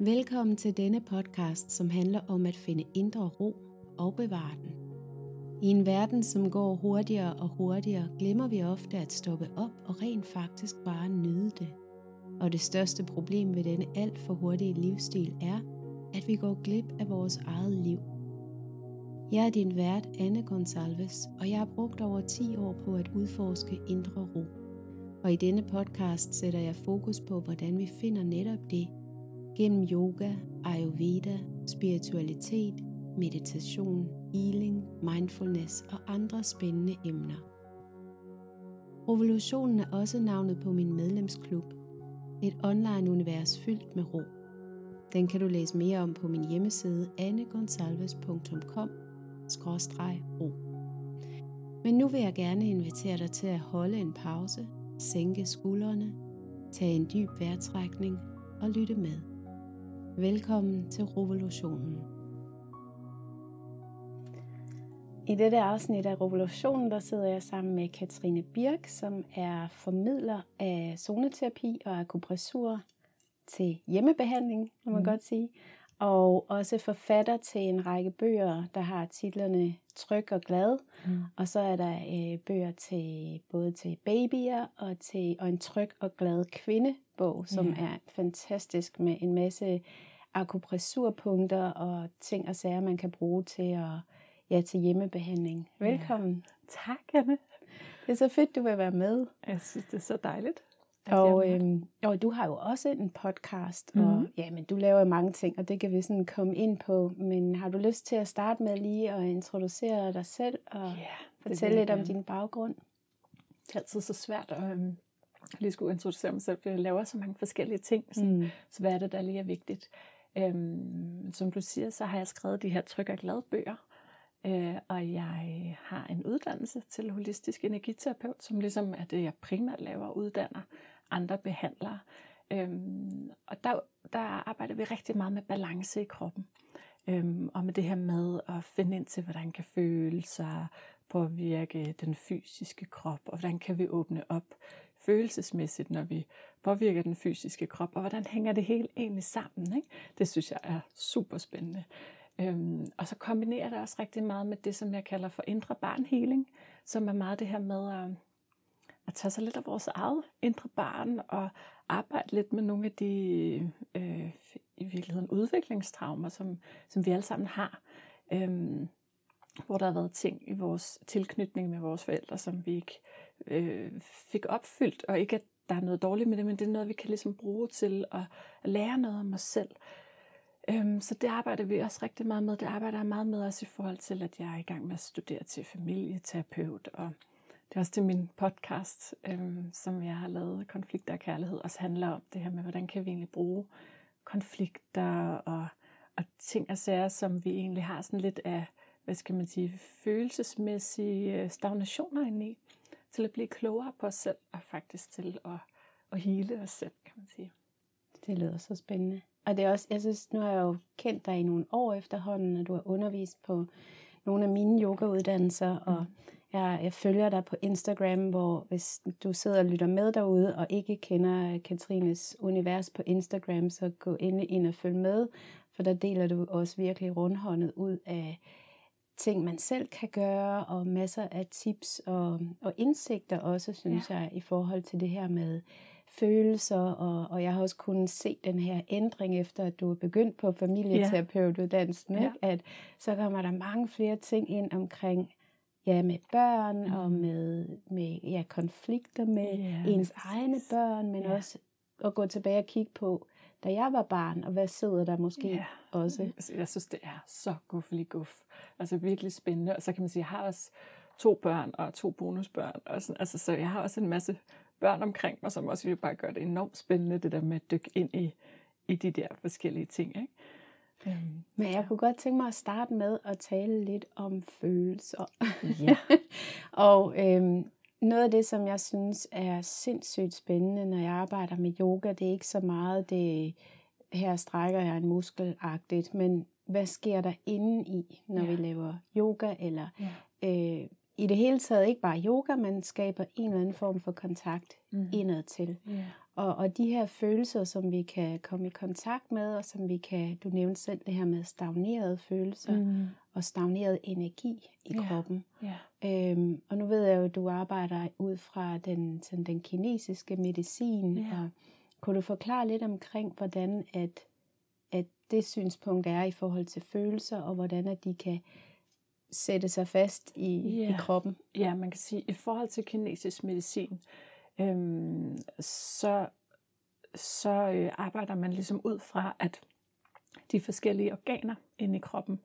Velkommen til denne podcast, som handler om at finde indre ro og bevare den. I en verden, som går hurtigere og hurtigere, glemmer vi ofte at stoppe op og rent faktisk bare nyde det. Og det største problem ved denne alt for hurtige livsstil er, at vi går glip af vores eget liv. Jeg er din vært, Anne Gonsalves, og jeg har brugt over 10 år på at udforske indre ro. Og i denne podcast sætter jeg fokus på, hvordan vi finder netop det gennem yoga, ayurveda, spiritualitet, meditation, healing, mindfulness og andre spændende emner. Revolutionen er også navnet på min medlemsklub. Et online-univers fyldt med ro. Den kan du læse mere om på min hjemmeside annegonsalves.com-ro. Men nu vil jeg gerne invitere dig til at holde en pause, sænke skuldrene, tage en dyb vejrtrækning og lytte med. Velkommen til Revolutionen. I dette afsnit af Revolutionen, der sidder jeg sammen med Katrine Birk, som er formidler af zoneterapi og akupressur til hjemmebehandling, kan man mm. godt sige. Og også forfatter til en række bøger, der har titlerne Tryg og Glad. Mm. Og så er der øh, bøger til både til babyer og til og en tryg og glad kvindebog, som yeah. er fantastisk med en masse akupressurpunkter og ting og sager, man kan bruge til at ja, til hjemmebehandling. Velkommen. Ja. Tak, Anne. Det er så fedt, du vil være med. Jeg synes, det er så dejligt. Og, øhm, og du har jo også en podcast, og mhm. ja, men du laver mange ting, og det kan vi sådan komme ind på. Men har du lyst til at starte med lige at introducere dig selv og yeah, fortælle lidt om din baggrund? Det er altid så svært at øhm, lige skulle introducere mig selv, for jeg laver så mange forskellige ting. Så, mm. så hvad er det, der lige er vigtigt? Øhm, som du siger, så har jeg skrevet de her tryk og glad bøger, øh, og jeg har en uddannelse til holistisk energiterapeut, som ligesom er det, jeg primært laver, uddanner andre behandlere. Øhm, og der, der arbejder vi rigtig meget med balance i kroppen. Øhm, og med det her med at finde ind til, hvordan kan følelser påvirke den fysiske krop, og hvordan kan vi åbne op følelsesmæssigt, når vi påvirker den fysiske krop, og hvordan hænger det hele egentlig sammen. Ikke? Det synes jeg er super spændende. Øhm, og så kombinerer det også rigtig meget med det, som jeg kalder for indre barnhealing, som er meget det her med at, at tage sig lidt af vores eget indre barn og arbejde lidt med nogle af de øh, i virkeligheden udviklingstraumer, som, som vi alle sammen har. Øhm, hvor der har været ting i vores tilknytning med vores forældre, som vi ikke øh, Øh, fik opfyldt, og ikke at der er noget dårligt med det, men det er noget, vi kan ligesom bruge til at, at lære noget om os selv. Øhm, så det arbejder vi også rigtig meget med. Det arbejder jeg meget med også i forhold til, at jeg er i gang med at studere til familieterapeut, og det er også det, min podcast, øhm, som jeg har lavet, Konflikter og Kærlighed, også handler om det her med, hvordan kan vi egentlig bruge konflikter og, og ting og sager, som vi egentlig har sådan lidt af, hvad skal man sige, følelsesmæssige øh, stagnationer inde i til at blive klogere på os selv, og faktisk til at, at hele os selv, kan man sige. Det lyder så spændende. Og det er også, jeg synes, nu har jeg jo kendt dig i nogle år efterhånden, og du har undervist på nogle af mine yogauddannelser, og mm. jeg, jeg følger dig på Instagram, hvor hvis du sidder og lytter med derude, og ikke kender Katrines univers på Instagram, så gå ind, ind og følg med, for der deler du også virkelig rundhåndet ud af ting, man selv kan gøre, og masser af tips og, og indsigter også, synes ja. jeg, i forhold til det her med følelser, og, og jeg har også kunnet se den her ændring efter, at du er begyndt på familieterapeutuddannelsen, ja. Ikke? at så kommer der mange flere ting ind omkring ja, med børn mm. og med, med ja, konflikter med ja, ens egne børn, men ja. også at gå tilbage og kigge på, da jeg var barn, og hvad sidder der måske ja. også? Jeg synes, det er så guffelig guff. Altså virkelig spændende. Og så kan man sige, jeg har også to børn og to bonusbørn. Og sådan, altså, så jeg har også en masse børn omkring mig, som også vil bare gøre det enormt spændende, det der med at dykke ind i, i de der forskellige ting. Ikke? Øhm, Men jeg kunne godt tænke mig at starte med at tale lidt om følelser. Ja. og øhm, noget af det, som jeg synes er sindssygt spændende, når jeg arbejder med yoga, det er ikke så meget det, her strækker jeg en muskelagtigt, men hvad sker der inde i, når ja. vi laver yoga, eller ja. øh, i det hele taget ikke bare yoga, men skaber en eller anden form for kontakt mm. indad til. Yeah. Og, og de her følelser, som vi kan komme i kontakt med, og som vi kan, du nævnte selv det her med stagnerede følelser mm. Og stagneret energi i Ja. kroppen. Ja. Øhm, og nu ved jeg jo, at du arbejder ud fra den, sådan den kinesiske medicin. Ja. Og kunne du forklare lidt omkring, hvordan at, at det synspunkt er i forhold til følelser, og hvordan at de kan sætte sig fast i, Ja. i kroppen? Ja, man kan sige, i forhold til kinesisk medicin, øhm, så, så øh, arbejder man ligesom ud fra, at de forskellige organer inde i kroppen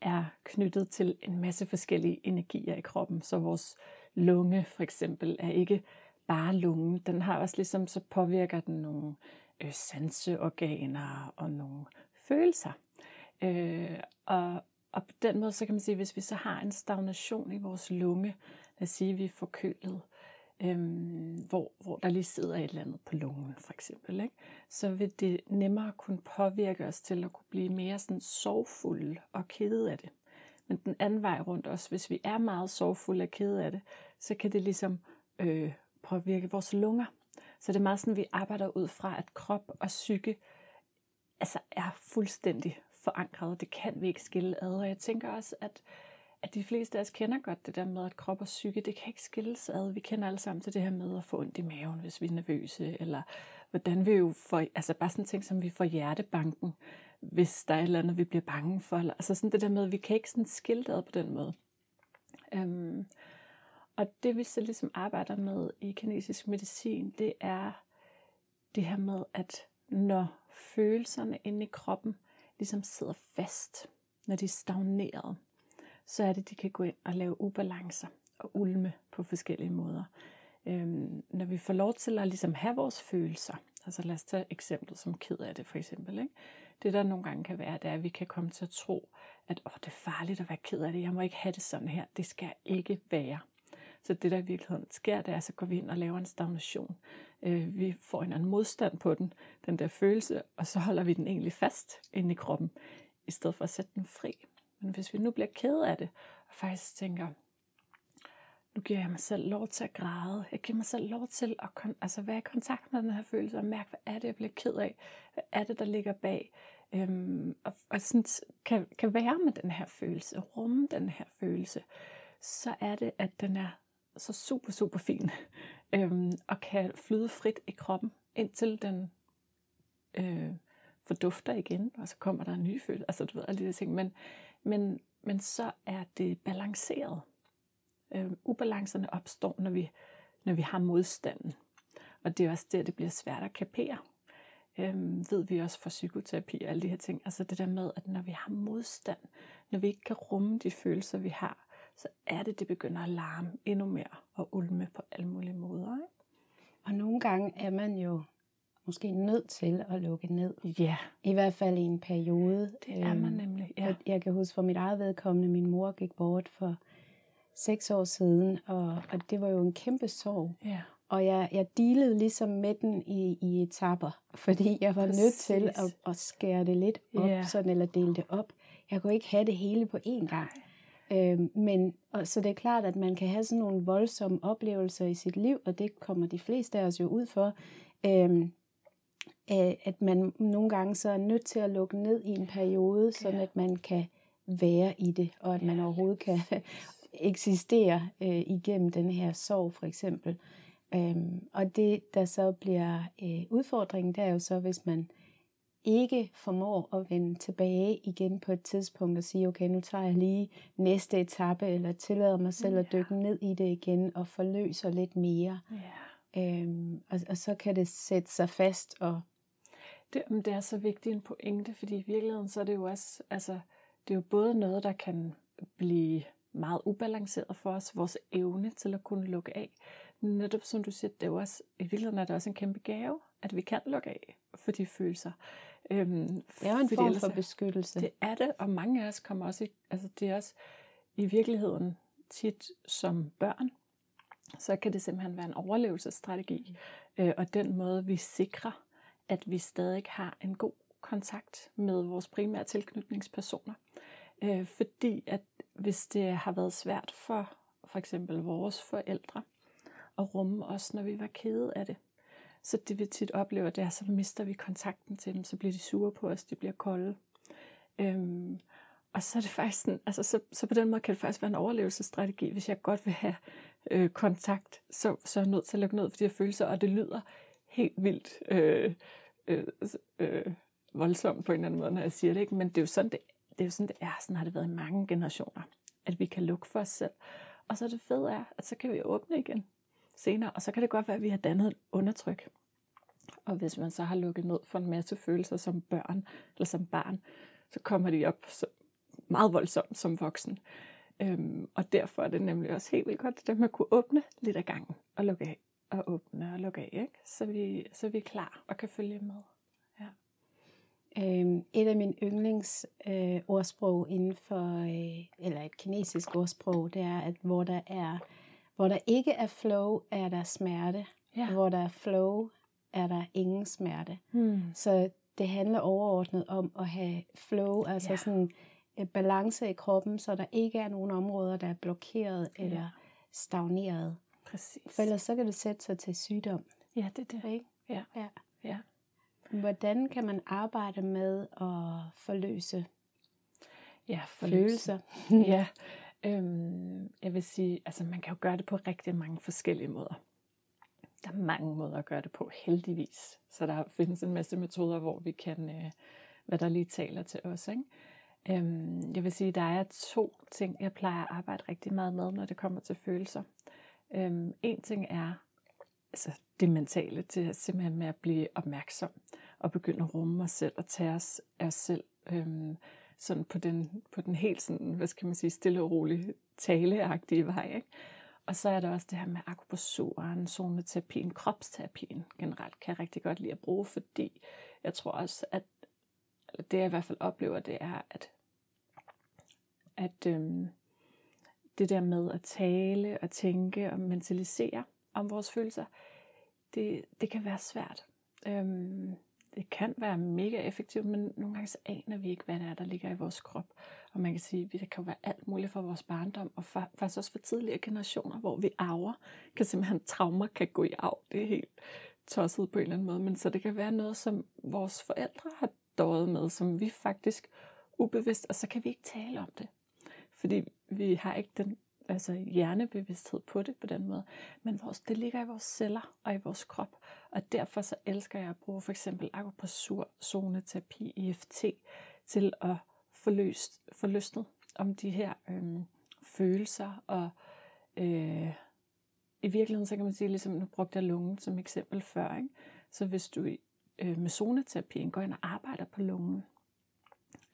er knyttet til en masse forskellige energier i kroppen. Så vores lunge for eksempel er ikke bare lungen. Den har også ligesom, så påvirker den nogle øh, sanseorganer og nogle følelser. Øh, og, og på den måde, så kan man sige, hvis vi så har en stagnation i vores lunge, lad os sige, at vi er forkølet, øhm, hvor, hvor der lige sidder et eller andet på lungen, for eksempel, ikke? så vil det nemmere kunne påvirke os til at kunne blive mere sådan sorgfulde og kede af det. Men den anden vej rundt også, hvis vi er meget sorgfulde og kede af det, så kan det ligesom øh, påvirke vores lunger. Så det er meget sådan, vi arbejder ud fra, at krop og psyke altså er fuldstændig forankret. Det kan vi ikke skille ad. Og jeg tænker også, at, at de fleste af os kender godt det der med, at krop og psyke, det kan ikke skilles ad. Vi kender alle sammen til det her med at få ondt i maven, hvis vi er nervøse, eller hvordan vi jo får, altså bare sådan ting, som vi får hjertebanken, hvis der er et eller andet, vi bliver bange for. Eller, altså sådan det der med, at vi kan ikke sådan skille det ad på den måde. Øhm, og det vi så ligesom arbejder med i kinesisk medicin, det er det her med, at når følelserne inde i kroppen ligesom sidder fast, når de er stagneret, så er det, de kan gå ind og lave ubalancer og ulme på forskellige måder. Øhm, når vi får lov til at ligesom have vores følelser, altså lad os tage eksemplet som ked af det for eksempel, ikke? det der nogle gange kan være, det er, at vi kan komme til at tro, at Åh, det er farligt at være ked af det, jeg må ikke have det sådan her, det skal ikke være. Så det, der i virkeligheden sker, det er, så går vi ind og laver en stagnation. Øh, vi får en anden modstand på den, den der følelse, og så holder vi den egentlig fast inde i kroppen, i stedet for at sætte den fri. Men hvis vi nu bliver ked af det, og faktisk tænker, nu giver jeg mig selv lov til at græde. Jeg giver mig selv lov til at kon- altså være i kontakt med den her følelse og mærke, hvad er det, jeg bliver ked af? Hvad er det, der ligger bag? Øhm, og og sådan kan, kan være med den her følelse, rumme den her følelse, så er det, at den er så super, super fin øhm, og kan flyde frit i kroppen, indtil den øh, fordufter igen, og så kommer der en ny følelse. Altså, du ved, alle de der ting. Men, men, men så er det balanceret. Øh, ubalancerne opstår, når vi, når vi har modstanden. Og det er også der, det bliver svært at kapere. Øhm, ved vi også fra psykoterapi og alle de her ting. Altså det der med, at når vi har modstand, når vi ikke kan rumme de følelser, vi har, så er det, det begynder at larme endnu mere og ulme på alle mulige måder. Ikke? Og nogle gange er man jo måske nødt til at lukke ned. Ja, I hvert fald i en periode. det er man Øhm, nemlig. Ja. Jeg, kan huske for mit eget vedkommende, min mor gik bort for seks år siden, og, og det var jo en kæmpe sorg. ja. Og jeg, jeg dealede ligesom med den i, i etapper, fordi jeg var nødt til Præcis. at, at skære det lidt op, Ja. sådan, eller dele det op. Jeg kunne ikke have det hele på én gang. Øhm, men og, så det er klart, at man kan have sådan nogle voldsomme oplevelser i sit liv, og det kommer de fleste af os jo ud for. Øhm, øh, at man nogle gange så er nødt til at lukke ned i en periode, sådan Ja. at man kan være i det, og at man overhovedet kan eksistere øh, igennem den her sorg for eksempel. Øhm, og det, der så bliver øh, udfordringen, det er jo så, hvis man ikke formår at vende tilbage igen på et tidspunkt og sige, okay, nu tager jeg lige næste etape, eller tillader mig selv at Ja. dykke ned i det igen og forløser lidt mere. ja. Øhm, og, og så kan det sætte sig fast. Og, Det, det er så vigtigt en pointe, fordi i virkeligheden så er det jo også, altså, det er jo både noget, der kan blive meget ubalanceret for os, vores evne til at kunne lukke af. Netop som du siger, det er jo også, i virkeligheden er det også en kæmpe gave, at vi kan lukke af for de følelser. Øhm, det er jo en form for beskyttelse. Det er det, og mange af os kommer også i, altså det er også i virkeligheden tit som børn, så kan det simpelthen være en overlevelsesstrategi. Øh, og den måde, vi sikrer, at vi stadig har en god kontakt med vores primære tilknytningspersoner. Øh, fordi at hvis det har været svært for for eksempel vores forældre at rumme os, når vi var kede af det, så det vi tit oplever, det er, så mister vi kontakten til dem, så bliver de sure på os, de bliver kolde. Øhm, og så er det faktisk sådan, altså så, så på den måde kan det faktisk være en overlevelsesstrategi. Hvis jeg godt vil have øh, kontakt, så, så er jeg nødt til at lukke ned for de her følelser, og det lyder helt vildt øh, øh, øh, voldsomt på en eller anden måde, når jeg siger det, ikke? men det er jo sådan, det, det er, jo sådan, det er. Sådan har det været i mange generationer, at vi kan lukke for os selv. Og så det fede er, at så kan vi åbne igen senere, og så kan det godt være, at vi har dannet et undertryk. Og hvis man så har lukket ned for en masse følelser som børn eller som barn, så kommer de op så meget voldsomt som voksen. Øhm, og derfor er det nemlig også helt vildt godt, at man kunne åbne lidt af gangen og lukke af, og åbne og lukke af, ikke? Så, vi, så vi er klar og kan følge med. Ja. Øhm, et af mine yndlings øh, ordsprog inden for, øh, eller et kinesisk ordsprog, det er, at hvor der er, hvor der ikke er flow, er der smerte. Ja. Hvor der er flow, er der ingen smerte. Hmm. Så det handler overordnet om at have flow, altså ja. sådan en balance i kroppen, så der ikke er nogen områder, der er blokeret ja. eller stagneret. Præcis. For ellers så kan det sætte sig til sygdom. Ja, det er det. Ikke? Ja. ja. ja. Hvordan kan man arbejde med at forløse ja, forløse. følelser? ja, øhm, jeg vil sige, altså man kan jo gøre det på rigtig mange forskellige måder. Der er mange måder at gøre det på, heldigvis. Så der findes en masse metoder, hvor vi kan, øh, hvad der lige taler til os. Ikke? Øhm, jeg vil sige, der er to ting, jeg plejer at arbejde rigtig meget med, når det kommer til følelser. Øhm, en ting er altså det mentale, til simpelthen med at blive opmærksom og begynde at rumme os selv og tage os af os selv øhm, sådan på den, på den helt sådan, hvad skal man sige, stille og rolig taleagtige vej. Ikke? Og så er der også det her med akupressuren, zoneterapien, kropsterapien generelt, kan jeg rigtig godt lide at bruge, fordi jeg tror også, at det jeg i hvert fald oplever, det er, at, at øhm, det der med at tale og tænke og mentalisere om vores følelser, det, det kan være svært. Øhm, det kan være mega effektivt, men nogle gange så aner vi ikke, hvad det er, der ligger i vores krop. Og man kan sige, at det kan være alt muligt for vores barndom, og for, faktisk også for tidligere generationer, hvor vi arver. Kan simpelthen, traumer kan gå i arv. Det er helt tosset på en eller anden måde. Men så det kan være noget, som vores forældre har døjet med, som vi faktisk ubevidst, og så kan vi ikke tale om det. Fordi vi har ikke den altså hjernebevidsthed på det på den måde. Men vores, det ligger i vores celler og i vores krop. Og derfor så elsker jeg at bruge for eksempel akupressur, zoneterapi, EFT til at få, løst, få løsnet om de her øh, følelser. Og øh, i virkeligheden så kan man sige, ligesom nu brugte jeg lungen som eksempel før. Ikke? Så hvis du øh, med zoneterapien går ind og arbejder på lungen,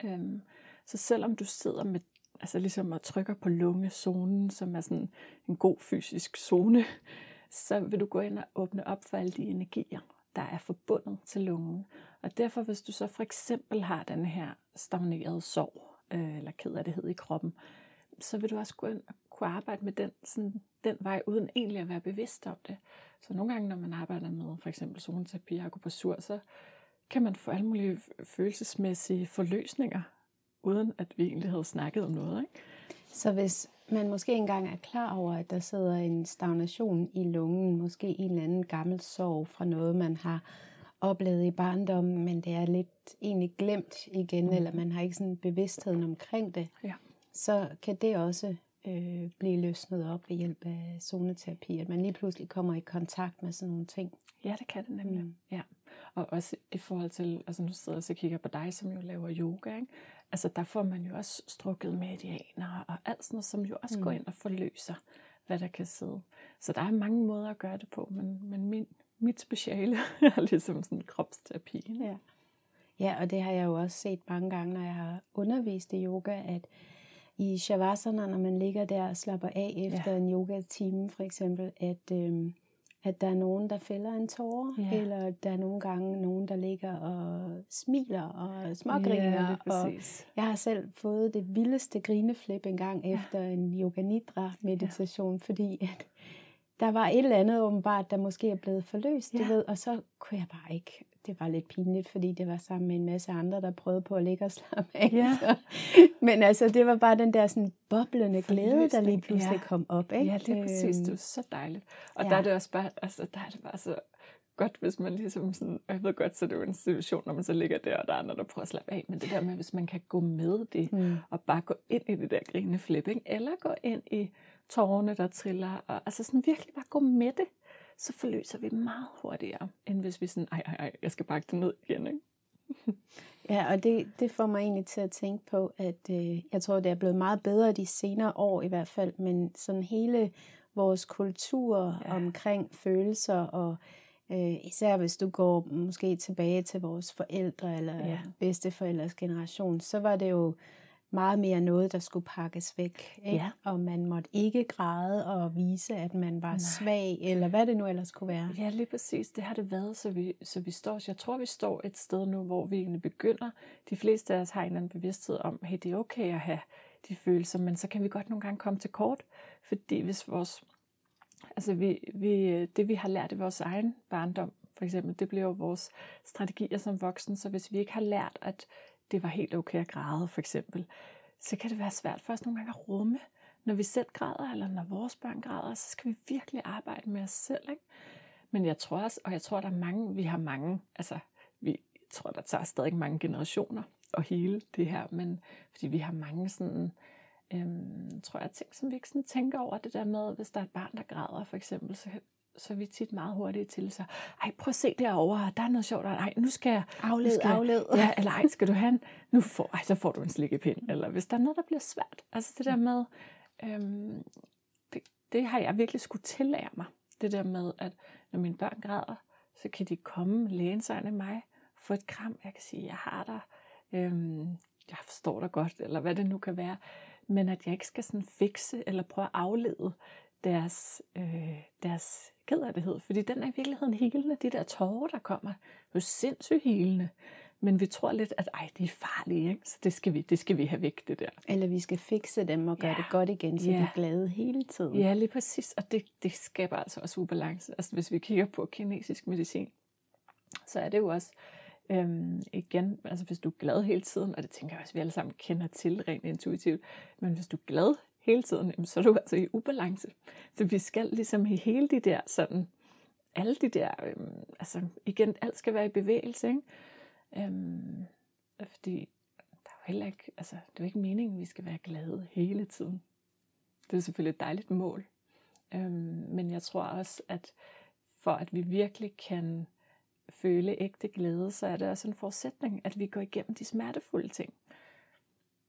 øhm, så selvom du sidder med altså ligesom at trykker på lungezonen, som er sådan en god fysisk zone, så vil du gå ind og åbne op for alle de energier, der er forbundet til lungen. Og derfor, hvis du så for eksempel har den her stagnerede sorg, øh, eller ked i kroppen, så vil du også gå ind og kunne arbejde med den, sådan, den vej, uden egentlig at være bevidst om det. Så nogle gange, når man arbejder med for eksempel zoneterapi og akupressur, så kan man få alle mulige følelsesmæssige forløsninger uden at vi egentlig havde snakket om noget. Ikke? Så hvis man måske engang er klar over, at der sidder en stagnation i lungen, måske en eller anden gammel sorg fra noget, man har oplevet i barndommen, men det er lidt egentlig glemt igen, mm. eller man har ikke sådan bevidstheden omkring det, ja. så kan det også øh, blive løsnet op ved hjælp af zoneterapi, at man lige pludselig kommer i kontakt med sådan nogle ting. Ja, det kan det nemlig. Mm. Ja. Og også i forhold til, altså nu sidder jeg og kigger på dig, som jo laver yoga, ikke? Altså der får man jo også strukket medianer og alt sådan noget, som jo også mm. går ind og forløser, hvad der kan sidde. Så der er mange måder at gøre det på, men, men min, mit speciale er ligesom sådan kropsterapi. Ja. ja, og det har jeg jo også set mange gange, når jeg har undervist i yoga, at i shavasana, når man ligger der og slapper af efter ja. en yoga-time for eksempel, at øhm, at der er nogen, der fælder en tårer, ja. eller der er nogle gange nogen, der ligger og smiler og smågriner. Ja, og jeg har selv fået det vildeste grineflip en gang ja. efter en yoga nidra meditation, ja. fordi at der var et eller andet åbenbart, der måske er blevet forløst, ja. du ved, og så kunne jeg bare ikke det var lidt pinligt, fordi det var sammen med en masse andre, der prøvede på at ligge og slappe af. Ja. Så. Men altså, det var bare den der sådan boblende glæde, der lige pludselig ja. kom op. Ikke? Ja, det er præcis. Det var så dejligt. Og ja. der er det også bare, altså, der er det bare så godt, hvis man ligesom sådan, og jeg ved godt, så det er jo en situation, når man så ligger der, og der er andre, der prøver at slappe af, men det der med, hvis man kan gå med det, mm. og bare gå ind i det der grinende flip, ikke? eller gå ind i tårerne, der triller, og altså sådan virkelig bare gå med det, så forløser vi meget hurtigere, end hvis vi sådan, ej, ej, ej, jeg skal bakke det ned igen, ikke? ja, og det, det får mig egentlig til at tænke på, at øh, jeg tror, det er blevet meget bedre de senere år i hvert fald, men sådan hele vores kultur ja. omkring følelser, og øh, især hvis du går måske tilbage til vores forældre eller ja. bedsteforældres generation, så var det jo meget mere noget, der skulle pakkes væk. Ikke? Ja. Og man måtte ikke græde og vise, at man var Nej. svag, eller hvad det nu ellers kunne være. Ja, lige præcis. Det har det været, så vi, så vi står, så jeg tror, vi står et sted nu, hvor vi egentlig begynder. De fleste af os har en eller anden bevidsthed om, hey, det er okay at have de følelser, men så kan vi godt nogle gange komme til kort, fordi hvis vores, altså vi, vi, det vi har lært i vores egen barndom, for eksempel, det bliver jo vores strategier som voksen, så hvis vi ikke har lært, at det var helt okay at græde, for eksempel, så kan det være svært for os nogle gange at rumme, når vi selv græder, eller når vores børn græder, så skal vi virkelig arbejde med os selv. Ikke? Men jeg tror også, og jeg tror, der er mange, vi har mange, altså vi tror, der tager stadig mange generationer at hele det her, men fordi vi har mange sådan, øhm, tror jeg, ting, som vi ikke sådan tænker over det der med, hvis der er et barn, der græder for eksempel, så så er vi tit meget hurtige til så, ej, prøv at se derovre, der er noget sjovt, ej, nu skal jeg... Afled, skal, afled. Ja, eller ej, skal du have en, nu får, ej, så får du en slikkepind, eller hvis der er noget, der bliver svært. Altså det der med, øhm, det, det har jeg virkelig skulle tillære mig. Det der med, at når mine børn græder, så kan de komme, læne sig af mig, få et kram, jeg kan sige, jeg har dig, øhm, jeg forstår dig godt, eller hvad det nu kan være, men at jeg ikke skal sådan fikse, eller prøve at aflede deres, øh, deres kederlighed, fordi den er i virkeligheden helende. De der tårer, der kommer, er jo sindssygt helende. Men vi tror lidt, at ej, de er farlige, ikke? så det skal, vi, det skal vi have væk, det der. Eller vi skal fikse dem og gøre ja. det godt igen, så ja. de er glade hele tiden. Ja, lige præcis. Og det, det skaber altså også ubalance. Altså hvis vi kigger på kinesisk medicin, så er det jo også, øhm, igen, altså hvis du er glad hele tiden, og det tænker jeg også, vi alle sammen kender til rent intuitivt, men hvis du er glad hele tiden, så er du altså i ubalance. Så vi skal ligesom i hele de der sådan, alle de der, øhm, altså igen, alt skal være i bevægelse, ikke? Øhm, fordi der er jo heller ikke, altså det er jo ikke meningen, at vi skal være glade hele tiden. Det er selvfølgelig et dejligt mål. Øhm, men jeg tror også, at for at vi virkelig kan føle ægte glæde, så er det også en forudsætning, at vi går igennem de smertefulde ting.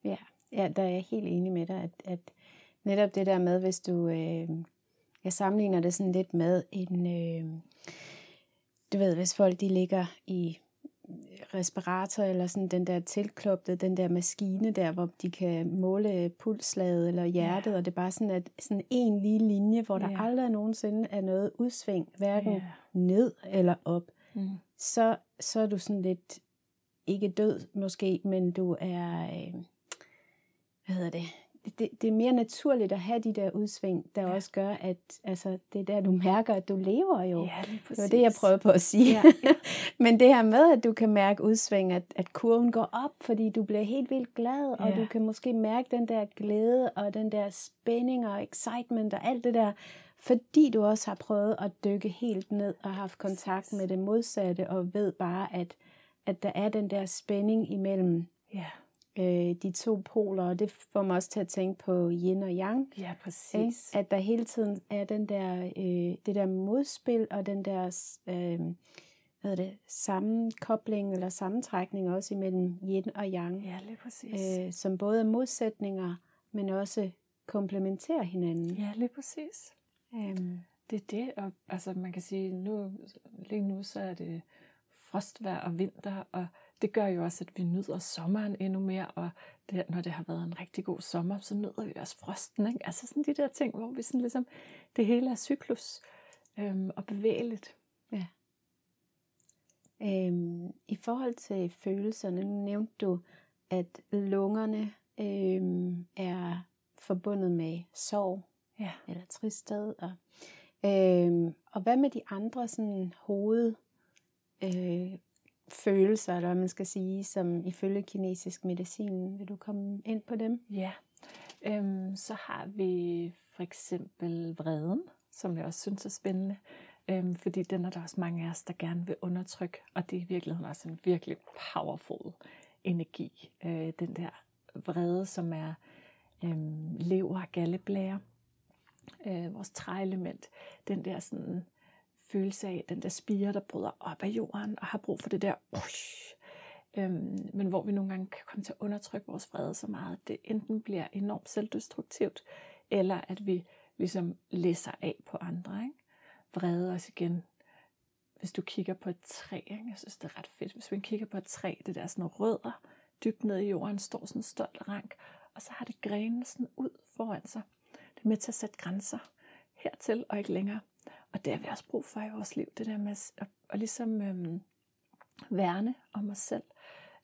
Ja, ja der er jeg helt enig med dig, at, at netop det der med, hvis du, øh, jeg sammenligner det sådan lidt med en, øh, du ved, hvis folk de ligger i respirator eller sådan den der tilklopte, den der maskine der, hvor de kan måle pulslaget eller hjertet, yeah. og det er bare sådan, at sådan en lige linje, hvor der yeah. aldrig nogensinde er noget udsving, hverken yeah. ned eller op, mm. så, så er du sådan lidt, ikke død måske, men du er, øh, hvad hedder det, det, det er mere naturligt at have de der udsving, der ja. også gør, at altså, det er der, du mærker, at du lever jo. Ja, det var det, jeg prøvede på at sige. Ja, ja. Men det her med, at du kan mærke udsving, at, at kurven går op, fordi du bliver helt vildt glad, ja. og du kan måske mærke den der glæde, og den der spænding og excitement og alt det der, fordi du også har prøvet at dykke helt ned og haft kontakt med det modsatte, og ved bare, at, at der er den der spænding imellem ja øh, de to poler, og det får mig også til at tænke på yin og yang. Ja, præcis. Ikke? At der hele tiden er den der, øh, det der modspil, og den der øh, hvad er det, sammenkobling eller sammentrækning også imellem yin og yang. Ja, lige præcis. Øh, som både er modsætninger, men også komplementerer hinanden. Ja, lige præcis. Um, det er det, og altså man kan sige, nu, lige nu så er det frostvær og vinter, og det gør jo også, at vi nyder sommeren endnu mere, og det, når det har været en rigtig god sommer, så nyder vi også frosten. Ikke? Altså sådan de der ting, hvor vi sådan ligesom, det hele er cyklus øhm, og bevægeligt. Ja. Øhm, I forhold til følelserne, nu nævnte du, at lungerne øhm, er forbundet med sorg ja. eller tristhed. Og, øhm, og hvad med de andre sådan hoved øh, følelser, eller hvad man skal sige, som ifølge kinesisk medicin. Vil du komme ind på dem? Ja. Øhm, så har vi for eksempel vreden, som jeg også synes er spændende. Øhm, fordi den er der også mange af os, der gerne vil undertrykke, og det er i virkeligheden også en virkelig powerful energi. Øh, den der vrede, som er øhm, lever og galleblære, øh, vores træelement, den der sådan følelse af, den der spire, der bryder op af jorden og har brug for det der ush, øhm, men hvor vi nogle gange kan komme til at undertrykke vores vrede så meget, at det enten bliver enormt selvdestruktivt, eller at vi ligesom læser af på andre. Ikke? Vrede os igen. Hvis du kigger på et træ, ikke? jeg synes det er ret fedt, hvis man kigger på et træ, det der sådan rødder, dybt ned i jorden, står sådan en stolt rank, og så har det grene sådan ud foran sig. Det er med til at sætte grænser hertil og ikke længere. Og det har vi også brug for i vores liv, det der med at, at, ligesom øhm, værne om os selv.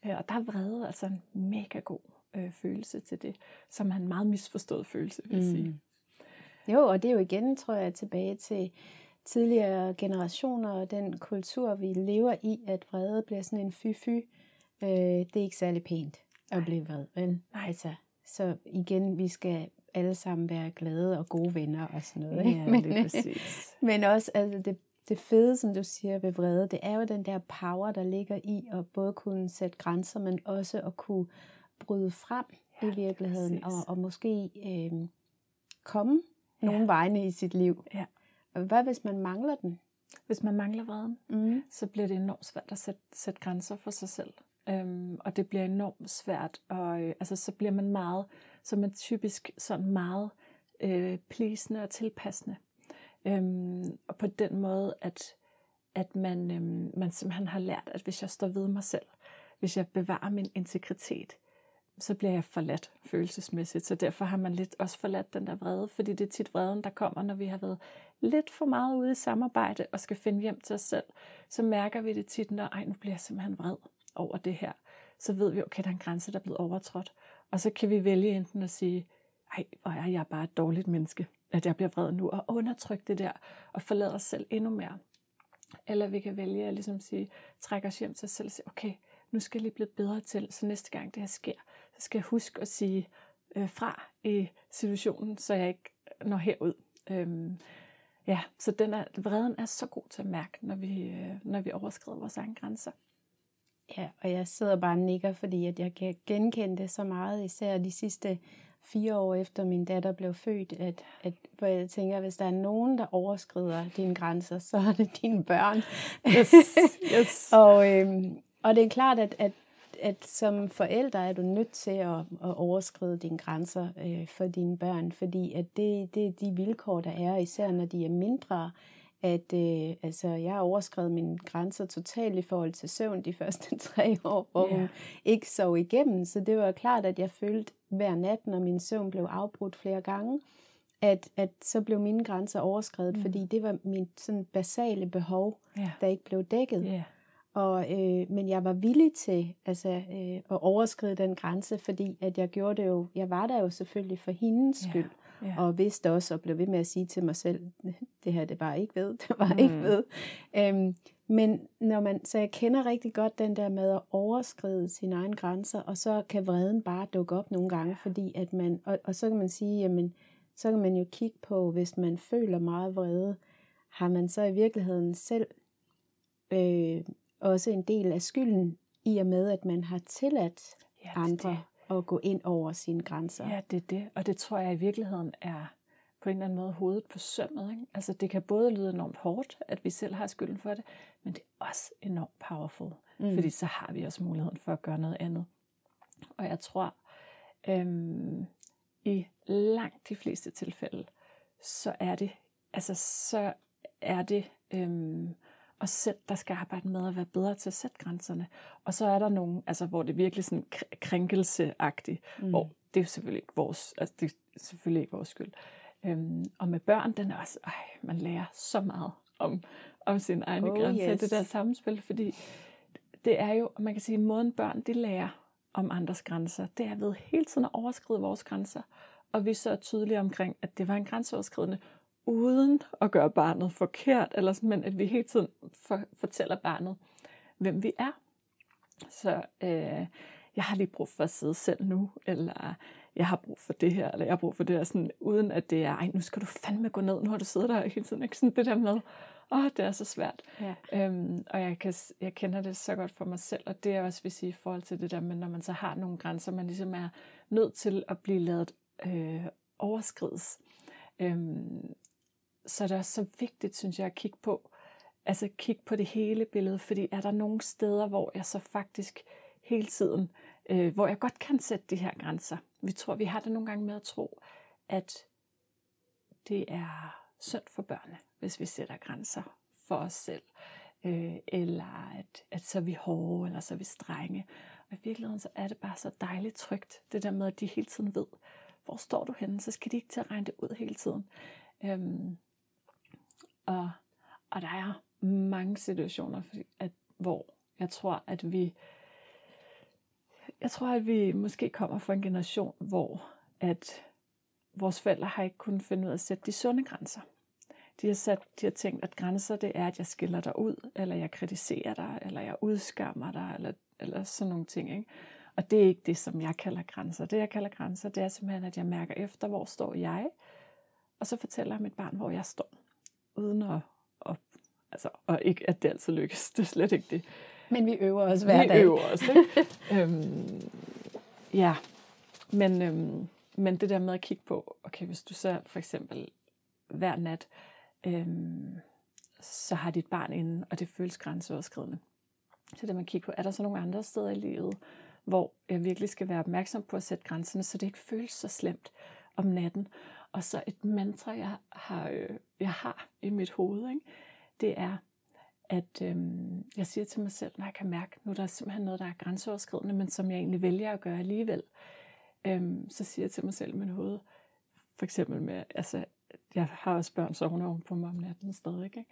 Øh, og der er vrede altså en mega god øh, følelse til det, som er en meget misforstået følelse, vil jeg mm. sige. Jo, og det er jo igen, tror jeg, tilbage til tidligere generationer og den kultur, vi lever i, at vrede bliver sådan en fy-fy. Øh, det er ikke særlig pænt at blive vred, vel? Nej. Altså, så igen, vi skal alle sammen være glade og gode venner og sådan noget. Ikke? Ja, men, det er præcis. men også altså, det, det fede, som du siger ved vrede, det er jo den der power, der ligger i at både kunne sætte grænser, men også at kunne bryde frem ja, i virkeligheden, og, og måske øh, komme ja. nogle vegne i sit liv. Ja. Hvad hvis man mangler den? Hvis man mangler vreden, mm. så bliver det enormt svært at sætte, sætte grænser for sig selv. Øhm, og det bliver enormt svært, og øh, altså, så bliver man meget, som er typisk sådan meget øh, plisende og tilpassende. Øhm, og på den måde, at, at man, øhm, man simpelthen har lært, at hvis jeg står ved mig selv, hvis jeg bevarer min integritet, så bliver jeg forladt følelsesmæssigt. Så derfor har man lidt også forladt den der vrede, fordi det er tit vreden, der kommer, når vi har været lidt for meget ude i samarbejde og skal finde hjem til os selv. Så mærker vi det tit, når ej, nu bliver jeg simpelthen vred over det her. Så ved vi, okay, der er en grænse, der er blevet overtrådt. Og så kan vi vælge enten at sige, ej, hvor er jeg bare et dårligt menneske, at jeg bliver vred nu, og undertrykke det der, og forlade os selv endnu mere. Eller vi kan vælge at ligesom sige, trække os hjem til os selv og sige, okay, nu skal jeg lige blive bedre til, så næste gang det her sker, så skal jeg huske at sige øh, fra i situationen, så jeg ikke når herud. Øhm, ja, så den er, vreden er så god til at mærke, når vi, øh, når vi overskrider vores egne grænser. Ja, og jeg sidder bare og nikker, fordi at jeg kan genkende det så meget, især de sidste fire år efter min datter blev født, at, at hvor jeg tænker, at hvis der er nogen, der overskrider dine grænser, så er det dine børn. Yes, yes. og, øhm, og det er klart, at, at, at som forælder er du nødt til at, at overskride dine grænser øh, for dine børn, fordi at det, det er de vilkår, der er, især når de er mindre, at øh, altså, jeg har overskrevet mine grænser totalt i forhold til søvn de første tre år, hvor yeah. hun ikke sov igennem. Så det var klart, at jeg følte hver nat, når min søvn blev afbrudt flere gange, at, at så blev mine grænser overskrevet, mm. fordi det var min sådan basale behov, yeah. der ikke blev dækket. Yeah. Og, øh, men jeg var villig til altså, øh, at overskride den grænse, fordi at jeg gjorde det jo, jeg var der jo selvfølgelig for hendes skyld. Og vidste også og blev ved med at sige til mig selv, det her det var ikke ved, det var mm. ikke ved. Øhm, men når man, så jeg kender rigtig godt den der med at overskride sine egne grænser, og så kan vreden bare dukke op nogle gange, fordi at man, og, og så kan man sige, jamen, så kan man jo kigge på, hvis man føler meget vrede, har man så i virkeligheden selv øh, også en del af skylden i og med, at man har tilladt ja, andre. At gå ind over sine grænser. Ja, det er det. Og det tror jeg i virkeligheden er på en eller anden måde hovedet på sømmet. Ikke? Altså det kan både lyde enormt hårdt, at vi selv har skylden for det, men det er også enormt powerful, mm. fordi så har vi også muligheden for at gøre noget andet. Og jeg tror, øhm, i langt de fleste tilfælde, så er det, altså så er det øhm, os selv, der skal arbejde med at være bedre til at sætte grænserne. Og så er der nogle, altså, hvor det er virkelig sådan krænkelseagtigt, mm. hvor det er selvfølgelig ikke vores, altså, det er selvfølgelig ikke vores skyld. Øhm, og med børn, den er også, ej, man lærer så meget om, om sin egne oh, grænser, yes. det der samspil, fordi det er jo, man kan sige, måden børn, de lærer om andres grænser, det er ved hele tiden at overskride vores grænser, og vi så er tydelige omkring, at det var en grænseoverskridende, uden at gøre barnet forkert, eller sådan, men at vi hele tiden for, fortæller barnet, hvem vi er. Så øh, jeg har lige brug for at sidde selv nu, eller jeg har brug for det her, eller jeg har brug for det her, sådan, uden at det er, ej, nu skal du fandme gå ned, nu har du siddet der hele tiden, ikke sådan det der med åh, det er så svært. Ja. Øhm, og jeg, kan, jeg kender det så godt for mig selv, og det er også, vil sige, i forhold til det der med, når man så har nogle grænser, man ligesom er nødt til at blive lavet øh, overskrides. Øhm, så det er også så vigtigt, synes jeg, at kigge på, altså kigge på det hele billede, fordi er der nogle steder, hvor jeg så faktisk hele tiden, øh, hvor jeg godt kan sætte de her grænser. Vi tror, vi har det nogle gange med at tro, at det er synd for børnene, hvis vi sætter grænser for os selv. Øh, eller at, at så er vi hårde, eller så er vi strenge. Og i virkeligheden så er det bare så dejligt trygt, det der med, at de hele tiden ved, hvor står du henne, så skal de ikke til at regne det ud hele tiden. Øhm, og, og der er mange situationer, at, hvor jeg tror, at vi jeg tror, at vi måske kommer fra en generation, hvor at vores forældre har ikke kunnet finde ud af at sætte de sunde grænser. De har, sat, de har tænkt, at grænser det er, at jeg skiller dig ud, eller jeg kritiserer dig, eller jeg udskammer dig, eller, eller sådan nogle ting. Ikke? Og det er ikke det, som jeg kalder grænser. Det, jeg kalder grænser, det er simpelthen, at jeg mærker efter, hvor står jeg, og så fortæller jeg mit barn, hvor jeg står, uden at, at altså, og ikke, at det altid lykkes. Det er slet ikke det. Men vi øver os hver vi dag. Vi øver os, ikke? øhm, ja, men, øhm, men det der med at kigge på, okay, hvis du så for eksempel hver nat, øhm, så har dit barn inde, og det føles grænseoverskridende. Så det man kigger på, er der så nogle andre steder i livet, hvor jeg virkelig skal være opmærksom på at sætte grænserne, så det ikke føles så slemt om natten. Og så et mantra, jeg har, øh, jeg har i mit hoved, ikke? det er, at øhm, jeg siger til mig selv, når jeg kan mærke, nu er der simpelthen noget, der er grænseoverskridende, men som jeg egentlig vælger at gøre alligevel, øhm, så siger jeg til mig selv i mit hoved, for eksempel med, altså, jeg har også børn sovende oven på mig om natten stadig, ikke?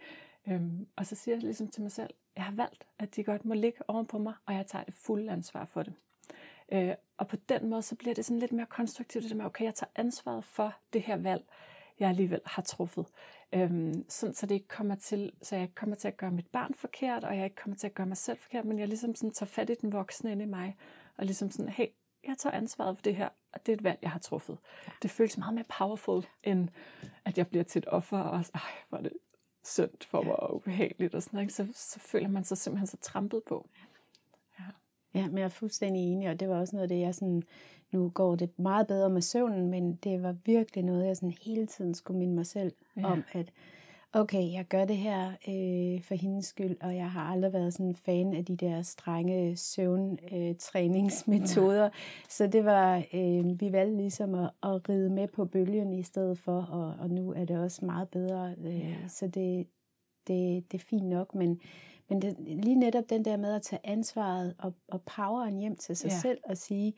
Øhm, og så siger jeg ligesom til mig selv, jeg har valgt, at de godt må ligge oven på mig, og jeg tager det fulde ansvar for det. Øh, og på den måde, så bliver det sådan lidt mere konstruktivt, det der med, okay, jeg tager ansvaret for det her valg, jeg alligevel har truffet. Øhm, sådan, så det ikke kommer til, så jeg ikke kommer til at gøre mit barn forkert, og jeg ikke kommer til at gøre mig selv forkert, men jeg ligesom sådan tager fat i den voksne inde i mig, og ligesom sådan, hey, jeg tager ansvaret for det her, og det er et valg, jeg har truffet. Ja. Det føles meget mere powerful, end at jeg bliver til et offer, og ej, hvor er det synd for mig og ubehageligt, og sådan noget, så, så føler man sig simpelthen så trampet på. Ja. Ja, men jeg er fuldstændig enig, og det var også noget af det, jeg sådan, nu går det meget bedre med søvnen, men det var virkelig noget, jeg sådan hele tiden skulle minde mig selv ja. om, at okay, jeg gør det her øh, for hendes skyld, og jeg har aldrig været sådan en fan af de der strenge søvntræningsmetoder. Øh. Så det var, øh, vi valgte ligesom at, at ride med på bølgen i stedet for, og, og nu er det også meget bedre. Øh, ja. Så det, det, det er fint nok, men, men det, lige netop den der med at tage ansvaret og, og poweren hjem til sig ja. selv og sige,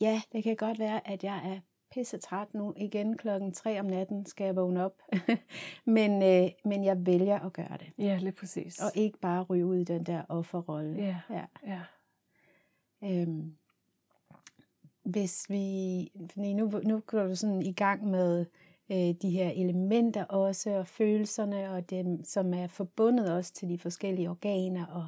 ja, det kan godt være, at jeg er pisse træt nu. Igen klokken tre om natten skal jeg vågne op. men, øh, men jeg vælger at gøre det. Ja, lige præcis. Og ikke bare ryge ud i den der offerrolle. Ja, ja. ja. Øhm, hvis vi, nu, nu går du sådan i gang med øh, de her elementer også, og følelserne, og dem, som er forbundet også til de forskellige organer, og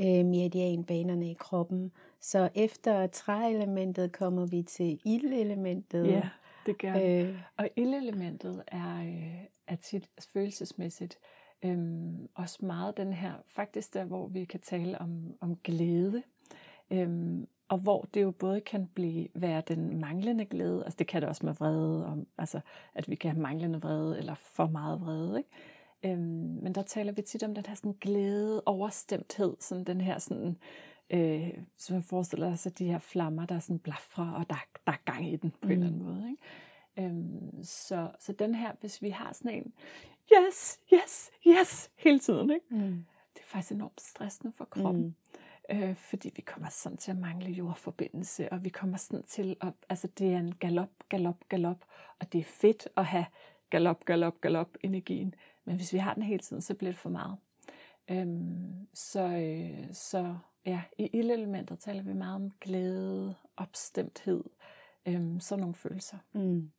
øh, meridianbanerne i kroppen. Så efter træelementet kommer vi til ildelementet. Ja, det gør det. Øh, og ildelementet er, øh, er tit følelsesmæssigt øhm, også meget den her, faktisk der, hvor vi kan tale om, om glæde. Øhm, og hvor det jo både kan blive, være den manglende glæde, altså det kan det også med vrede, om, altså at vi kan have manglende vrede, eller for meget vrede, ikke? Øhm, men der taler vi tit om den her sådan glæde, overstemthed, sådan den her sådan, øh, så man forestiller sig de her flammer, der sådan blafrer, og der, der er gang i den på mm. en eller anden måde. Ikke? Øhm, så, så den her, hvis vi har sådan en, yes, yes, yes, hele tiden, ikke? Mm. det er faktisk enormt stressende for kroppen. Mm. Øh, fordi vi kommer sådan til at mangle jordforbindelse, og vi kommer sådan til at, altså det er en galop, galop, galop, og det er fedt at have galop, galop, galop energien. Men hvis vi har den hele tiden, så bliver det for meget. Øhm, så, øh, så ja, i ildelementet taler vi meget om glæde, opstemthed, øhm, sådan nogle følelser. Mm.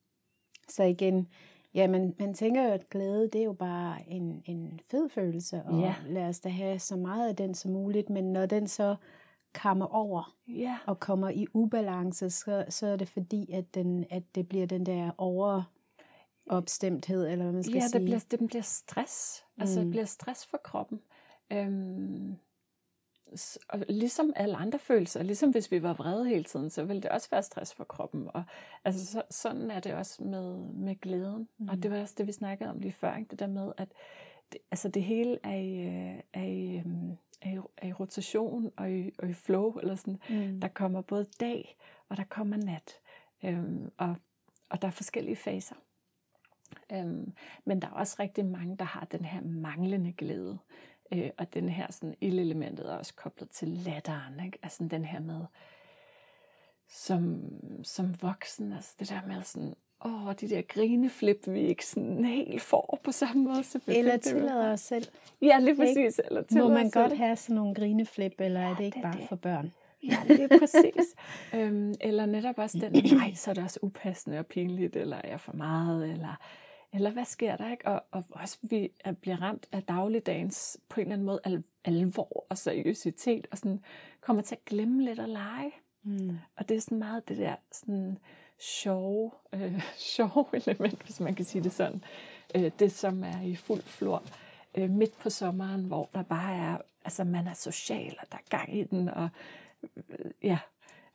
Så igen, ja, man, man tænker jo, at glæde, det er jo bare en, en fed følelse, og ja. lad os da have så meget af den som muligt, men når den så kammer over ja. og kommer i ubalance, så, så er det fordi, at, den, at det bliver den der over opstemthed, eller hvad man skal ja, sige. det bliver, det bliver stress. Altså, det bliver stress for kroppen. Øhm, og ligesom alle andre følelser, ligesom hvis vi var vrede hele tiden, så ville det også være stress for kroppen. Og altså, så, sådan er det også med, med glæden. Mm. Og det var også det, vi snakkede om lige før, ikke? det der med, at det, altså det hele er i, øh, er, i, øhm, er, i, er i rotation og i, og i flow, eller sådan. Mm. Der kommer både dag, og der kommer nat. Øhm, og, og der er forskellige faser. Øhm, men der er også rigtig mange, der har den her manglende glæde. Øh, og den her sådan ildelementet er også koblet til latteren. Ikke? Altså den her med, som, som voksen, altså det der med sådan, åh, de der grineflip, vi ikke sådan helt får på samme måde. Så Eller tillader os selv. Ja, lige præcis. Eller Må man godt selv. have sådan nogle grineflip, eller er det ikke det bare det. for børn? Ja, lige præcis. øhm, eller netop også den, nej, så er det også upassende og pinligt, eller er jeg for meget, eller, eller hvad sker der, ikke? Og, og også vi er, bliver ramt af dagligdagens, på en eller anden måde, al, alvor og seriøsitet, og sådan kommer til at glemme lidt at lege. Mm. Og det er sådan meget det der sådan sjove, øh, sjove element, hvis man kan sige det sådan. Øh, det, som er i fuld flor øh, midt på sommeren, hvor der bare er, altså man er social, og der er gang i den, og øh, ja.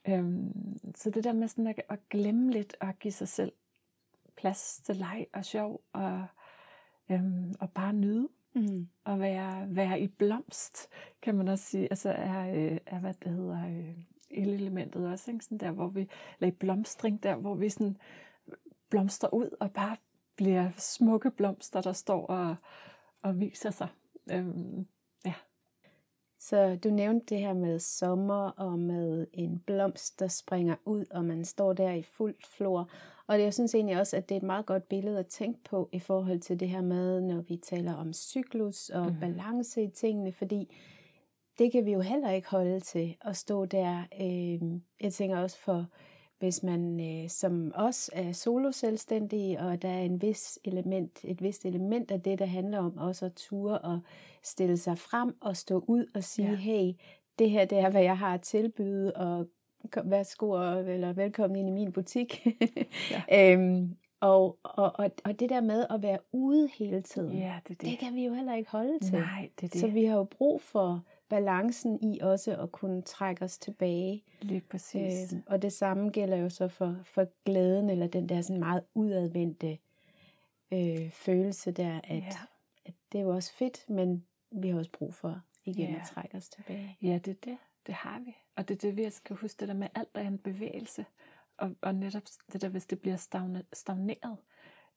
Øhm, så det der med sådan at, at glemme lidt og give sig selv plads til leg og sjov, og, øhm, og bare nyde Mm. at være, være i blomst, kan man også sige. Altså er, øh, er hvad det hedder, øh, elementet også, ikke? Sådan der, hvor vi, eller i blomstring, der hvor vi sådan blomstrer ud og bare bliver smukke blomster, der står og, og viser sig. Øhm, ja. Så du nævnte det her med sommer og med en blomst, der springer ud, og man står der i fuldt flor. Og det, jeg synes egentlig også, at det er et meget godt billede at tænke på i forhold til det her med, når vi taler om cyklus og mm. balance i tingene, fordi det kan vi jo heller ikke holde til at stå der. Øh, jeg tænker også for, hvis man øh, som os er solo-selvstændige, og der er en vis element, et vist element af det, der handler om også at ture og stille sig frem og stå ud og sige, Ja. hey, det her det er, hvad jeg har at tilbyde, og værsgo og, eller velkommen ind i min butik. Ja. øhm, og, og, og, og det der med at være ude hele tiden, ja, det det. det kan vi jo heller ikke holde til. Nej, det det. Så vi har jo brug for balancen i også at kunne trække os tilbage. Lige præcis. Øh, og det samme gælder jo så for, for glæden, eller den der sådan meget udadvendte øh, følelse der, at, Ja. at det er jo også fedt, men vi har også brug for igen Ja. at trække os tilbage. Ja, det er det. Det har vi. Og det er det, vi skal huske, det der med alt er en bevægelse. Og, og netop det der, hvis det bliver stagne, stagneret,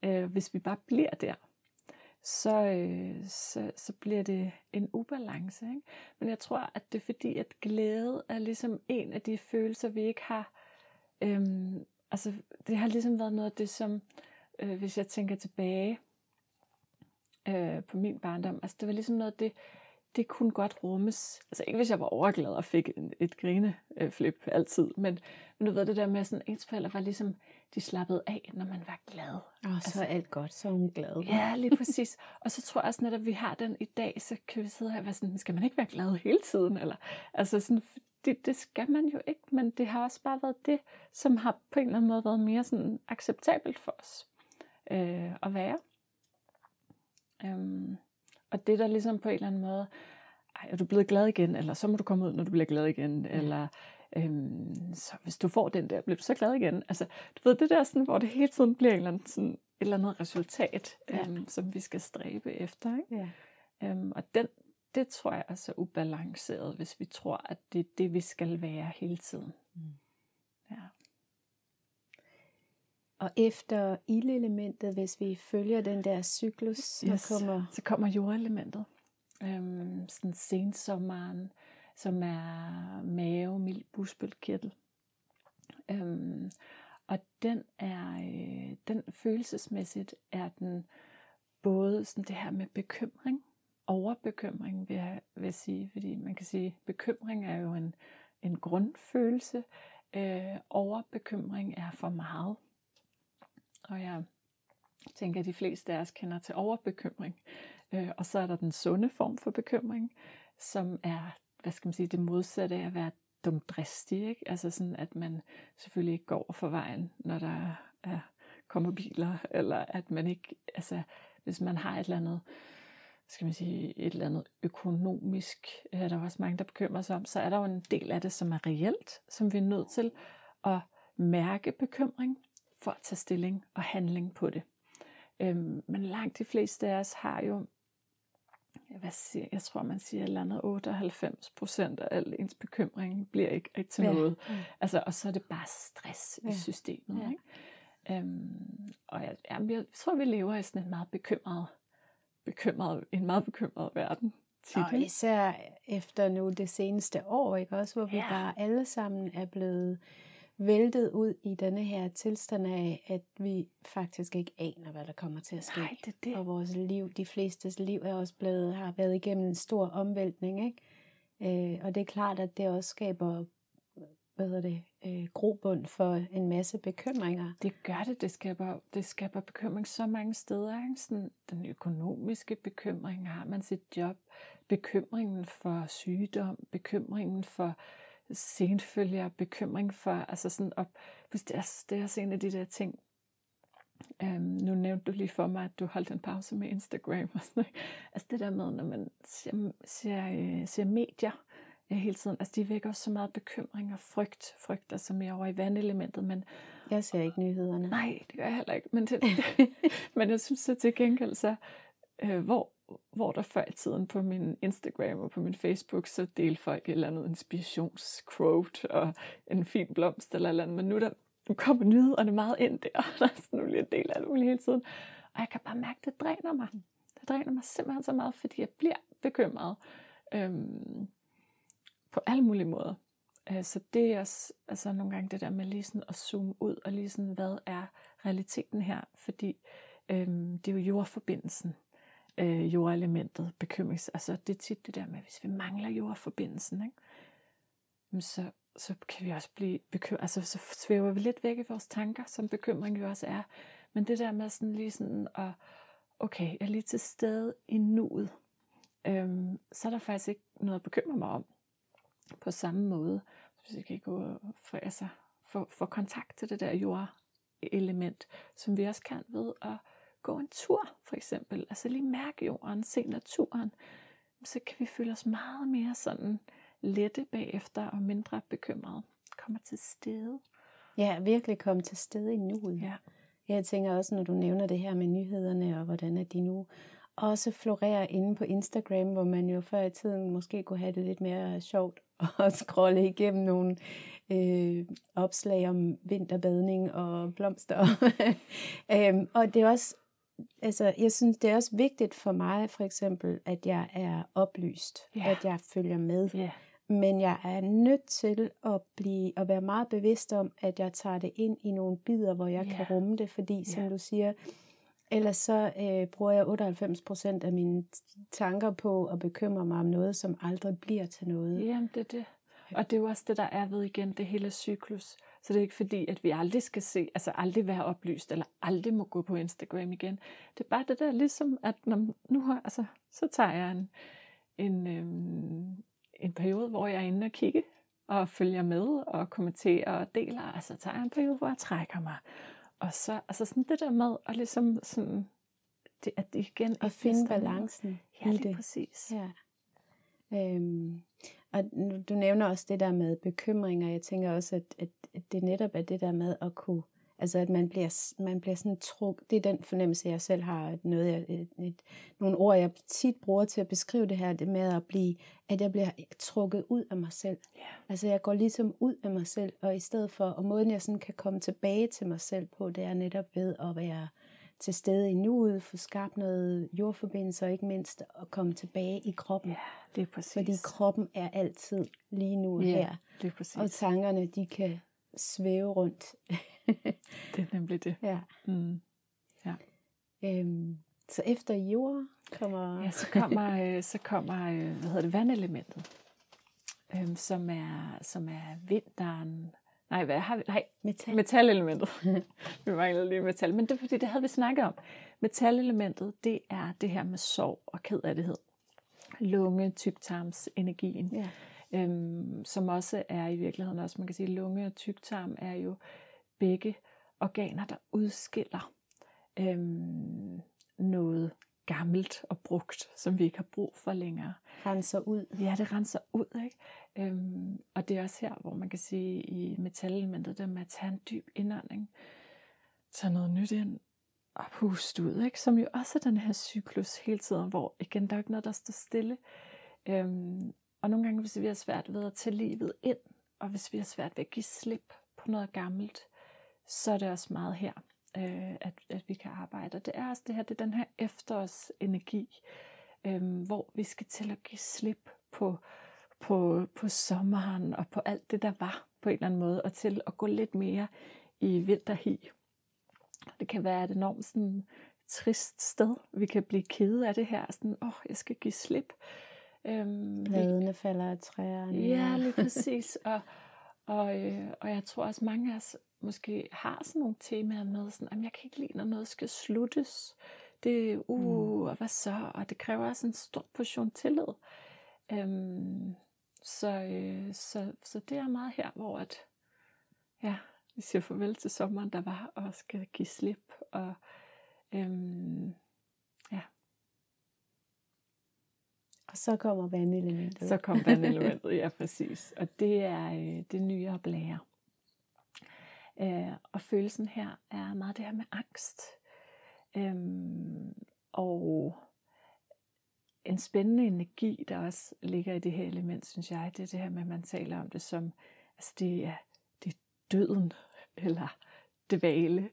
øh, hvis vi bare bliver der, så, øh, så, så bliver det en ubalance. Ikke? Men jeg tror, at det er fordi, at glæde er ligesom en af de følelser, vi ikke har. Øhm, altså, det har ligesom været noget af det, som, øh, hvis jeg tænker tilbage øh, på min barndom, altså det var ligesom noget af det, det kunne godt rummes. Altså ikke hvis jeg var overglad og fik en, et grineflip altid, men, men du ved det der med, sådan ens forældre var ligesom, de slappede af, når man var glad. Og så Altså- er alt godt, så hun glad. Ja, lige præcis. og så tror jeg også, netop, at vi har den i dag, så kan vi sidde her og være sådan, skal man ikke være glad hele tiden? Eller, altså sådan, det, det skal man jo ikke, men det har også bare været det, som har på en eller anden måde været mere sådan acceptabelt for os øh, at være. Øhm, og det der ligesom på en eller anden måde, ej, er du blevet glad igen, eller så må du komme ud, når du bliver glad igen, ja. eller øhm, så hvis du får den der, bliver du så glad igen. Altså, du ved, det der sådan, hvor det hele tiden bliver en eller anden, sådan, et eller andet resultat, Ja. øhm, som vi skal stræbe efter. Ikke? Ja. Øhm, og den, det tror jeg er ubalanceret, hvis vi tror, at det er det, vi skal være hele tiden. Mm. Ja. Og efter ildelementet, hvis vi følger den der cyklus, så Yes. kommer... Så kommer jordelementet. Øhm, sådan sensommeren, som er mave, mild busbølgkirtel. Øhm, og den er, øh, den følelsesmæssigt er den både sådan det her med bekymring, overbekymring vil jeg, vil jeg sige, fordi man kan sige, bekymring er jo en, en grundfølelse, øh, overbekymring er for meget. Og jeg tænker, at de fleste af os kender til overbekymring. Øh, og så er der den sunde form for bekymring, som er, hvad skal man sige, det modsatte af at være dumdristig. Ikke? Altså sådan, at man selvfølgelig ikke går for vejen, når der er kommer biler, eller at man ikke, altså hvis man har et eller andet, skal man sige, et eller andet økonomisk, øh, er der også mange, der bekymrer sig om, så er der jo en del af det, som er reelt, som vi er nødt til at mærke bekymring for at tage stilling og handling på det. Øhm, men langt de fleste af os har jo, hvad siger, jeg tror man siger, eller andet 98 procent af al ens bekymring bliver ikke, ikke til ja. noget. Mm. Altså, og så er det bare stress ja. i systemet. Ja. Ikke? Øhm, og jeg, jamen, jeg tror, vi lever i sådan en meget bekymret, bekymret, en meget bekymret verden. Tit, og især efter nu det seneste år, ikke også, hvor vi ja. bare alle sammen er blevet væltet ud i denne her tilstand af, at vi faktisk ikke aner, hvad der kommer til at ske. Nej, det det. Og vores liv, de flestes liv er også blevet, har været igennem en stor omvæltning, ikke? Øh, og det er klart, at det også skaber hvad hedder det, øh, grobund for en masse bekymringer. Det gør det. Det skaber, det skaber bekymring så mange steder. Ikke? Sådan, den økonomiske bekymring, har man sit job, bekymringen for sygdom, bekymringen for senfølger, bekymring for, altså sådan op, hvis det er, det er også en af de der ting, Um, nu nævnte du lige for mig, at du holdt en pause med Instagram og sådan Altså det der med, når man ser, ser, øh, ser medier ja, hele tiden, altså de vækker også så meget bekymring og frygt. Frygt altså mere over i vandelementet, men... Jeg ser ikke nyhederne. Nej, det gør jeg heller ikke. Men, det, men jeg synes så til gengæld så, øh, hvor hvor der før i tiden på min Instagram og på min Facebook, så delte folk et eller andet inspirationsquote og en fin blomst eller eller andet. Men nu, der, nu kommer nyhederne meget ind der, og der er sådan nogle del af det hele tiden. Og jeg kan bare mærke, at det dræner mig. Det dræner mig simpelthen så meget, fordi jeg bliver bekymret øhm, på alle mulige måder. Øh, så det er også altså nogle gange det der med lige sådan at zoome ud og lige sådan, hvad er realiteten her? Fordi øhm, det er jo jordforbindelsen, øh, jordelementet, bekymrings. Altså det er tit det der med, hvis vi mangler jordforbindelsen, ikke? så, så kan vi også blive bekymret. Altså så svæver vi lidt væk i vores tanker, som bekymring jo også er. Men det der med sådan lige sådan at, okay, jeg er lige til stede i nuet, øhm, så er der faktisk ikke noget at bekymre mig om på samme måde. Hvis jeg kan gå for, altså, for, for kontakt til det der jordelement, som vi også kan ved at gå en tur, for eksempel, altså lige mærke jorden, se naturen, så kan vi føle os meget mere sådan lette bagefter og mindre bekymrede. Kommer til stede. Ja, virkelig komme til stede i nuet. Ja. Jeg tænker også, når du nævner det her med nyhederne, og hvordan at de nu også florerer inde på Instagram, hvor man jo før i tiden måske kunne have det lidt mere sjovt at scrolle igennem nogle øh, opslag om vinterbadning og blomster. øhm, og det er også altså, jeg synes, det er også vigtigt for mig, for eksempel, at jeg er oplyst, yeah. at jeg følger med. Yeah. Men jeg er nødt til at blive at være meget bevidst om, at jeg tager det ind i nogle bidder, hvor jeg yeah. kan rumme det, fordi yeah. som du siger, ellers så øh, bruger jeg 98 procent af mine tanker på at bekymre mig om noget, som aldrig bliver til noget. Jamen, det er det. Og det er jo også det, der er ved igen, det hele cyklus. Så det er ikke fordi, at vi aldrig skal se, altså aldrig være oplyst, eller aldrig må gå på Instagram igen. Det er bare det der, ligesom at når, nu har, altså, så tager jeg en, en, øhm, en periode, hvor jeg er inde og kigge, og følger med, og kommenterer og deler, og så tager jeg en periode, hvor jeg trækker mig. Og så, altså sådan det der med, og ligesom sådan, det, at det igen... At finde balancen ja, i det. præcis. Ja. Øhm, og du nævner også det der med bekymringer. Jeg tænker også, at, at, det netop er det der med at kunne, altså at man bliver, man bliver sådan truk, det er den fornemmelse, jeg selv har, at noget, jeg, et, et, nogle ord, jeg tit bruger til at beskrive det her, det med at blive, at jeg bliver trukket ud af mig selv. Yeah. Altså jeg går ligesom ud af mig selv, og i stedet for, og måden jeg sådan kan komme tilbage til mig selv på, det er netop ved at være til stede i nuet, få skabt noget jordforbindelse, og ikke mindst at komme tilbage i kroppen. Ja, det er præcis. Fordi kroppen er altid lige nu ja, her. det er præcis. Og tankerne, de kan svæve rundt. det er nemlig det. Ja. Mm. ja. Øhm, så efter jord kommer... Ja, så kommer, øh, så kommer øh, hvad hedder det, vandelementet, øhm, som, er, som er vinteren, Nej, hvad har vi? Nej, metal. metalelementet. vi mangler lige metal. Men det er fordi, det havde vi snakket om. Metalelementet, det er det her med sorg og kedelighed. Lunge, tyktarms, energien. Ja. Øhm, som også er i virkeligheden også, man kan sige, lunge og tyktarm er jo begge organer, der udskiller øhm, noget gammelt og brugt, som vi ikke har brug for længere. Renser ud. Ja, det renser ud. Ikke? Øhm, og det er også her, hvor man kan sige i metalelementet, det med at tage en dyb indånding, tage noget nyt ind og puste ud, ikke? som jo også er den her cyklus hele tiden, hvor igen, der er ikke noget, der står stille. Øhm, og nogle gange, hvis vi har svært ved at tage livet ind, og hvis vi har svært ved at give slip på noget gammelt, så er det også meget her, øh, at, at vi kan arbejde. Og det er også det her, det er den her efterårsenergi, øh, hvor vi skal til at give slip på, på, på sommeren og på alt det, der var på en eller anden måde, og til at gå lidt mere i vinterhi. Det kan være et enormt sådan, trist sted. Vi kan blive kede af det her, sådan, åh, oh, jeg skal give slip. Øhm, Bladene falder af træerne. Ja, lige præcis. Og, og, øh, og jeg tror også, mange af os måske har sådan nogle temaer med, sådan, at jeg kan ikke lide, når noget skal sluttes. Det er, uh, mm. og hvad så? Og det kræver også en stor portion tillid. Øhm, så, øh, så, så det er meget her, hvor at, ja, vi siger farvel til sommeren, der var, og skal give slip. Og, øhm, ja. og så kommer vandelementet. Så kommer vandelementet, ja præcis. Og det er øh, det nye at blære. Øh, og følelsen her er meget det her med angst. Øhm, og en spændende energi, der også ligger i det her element, synes jeg, det er det her med, at man taler om det som, altså det er, det er døden, eller dvale.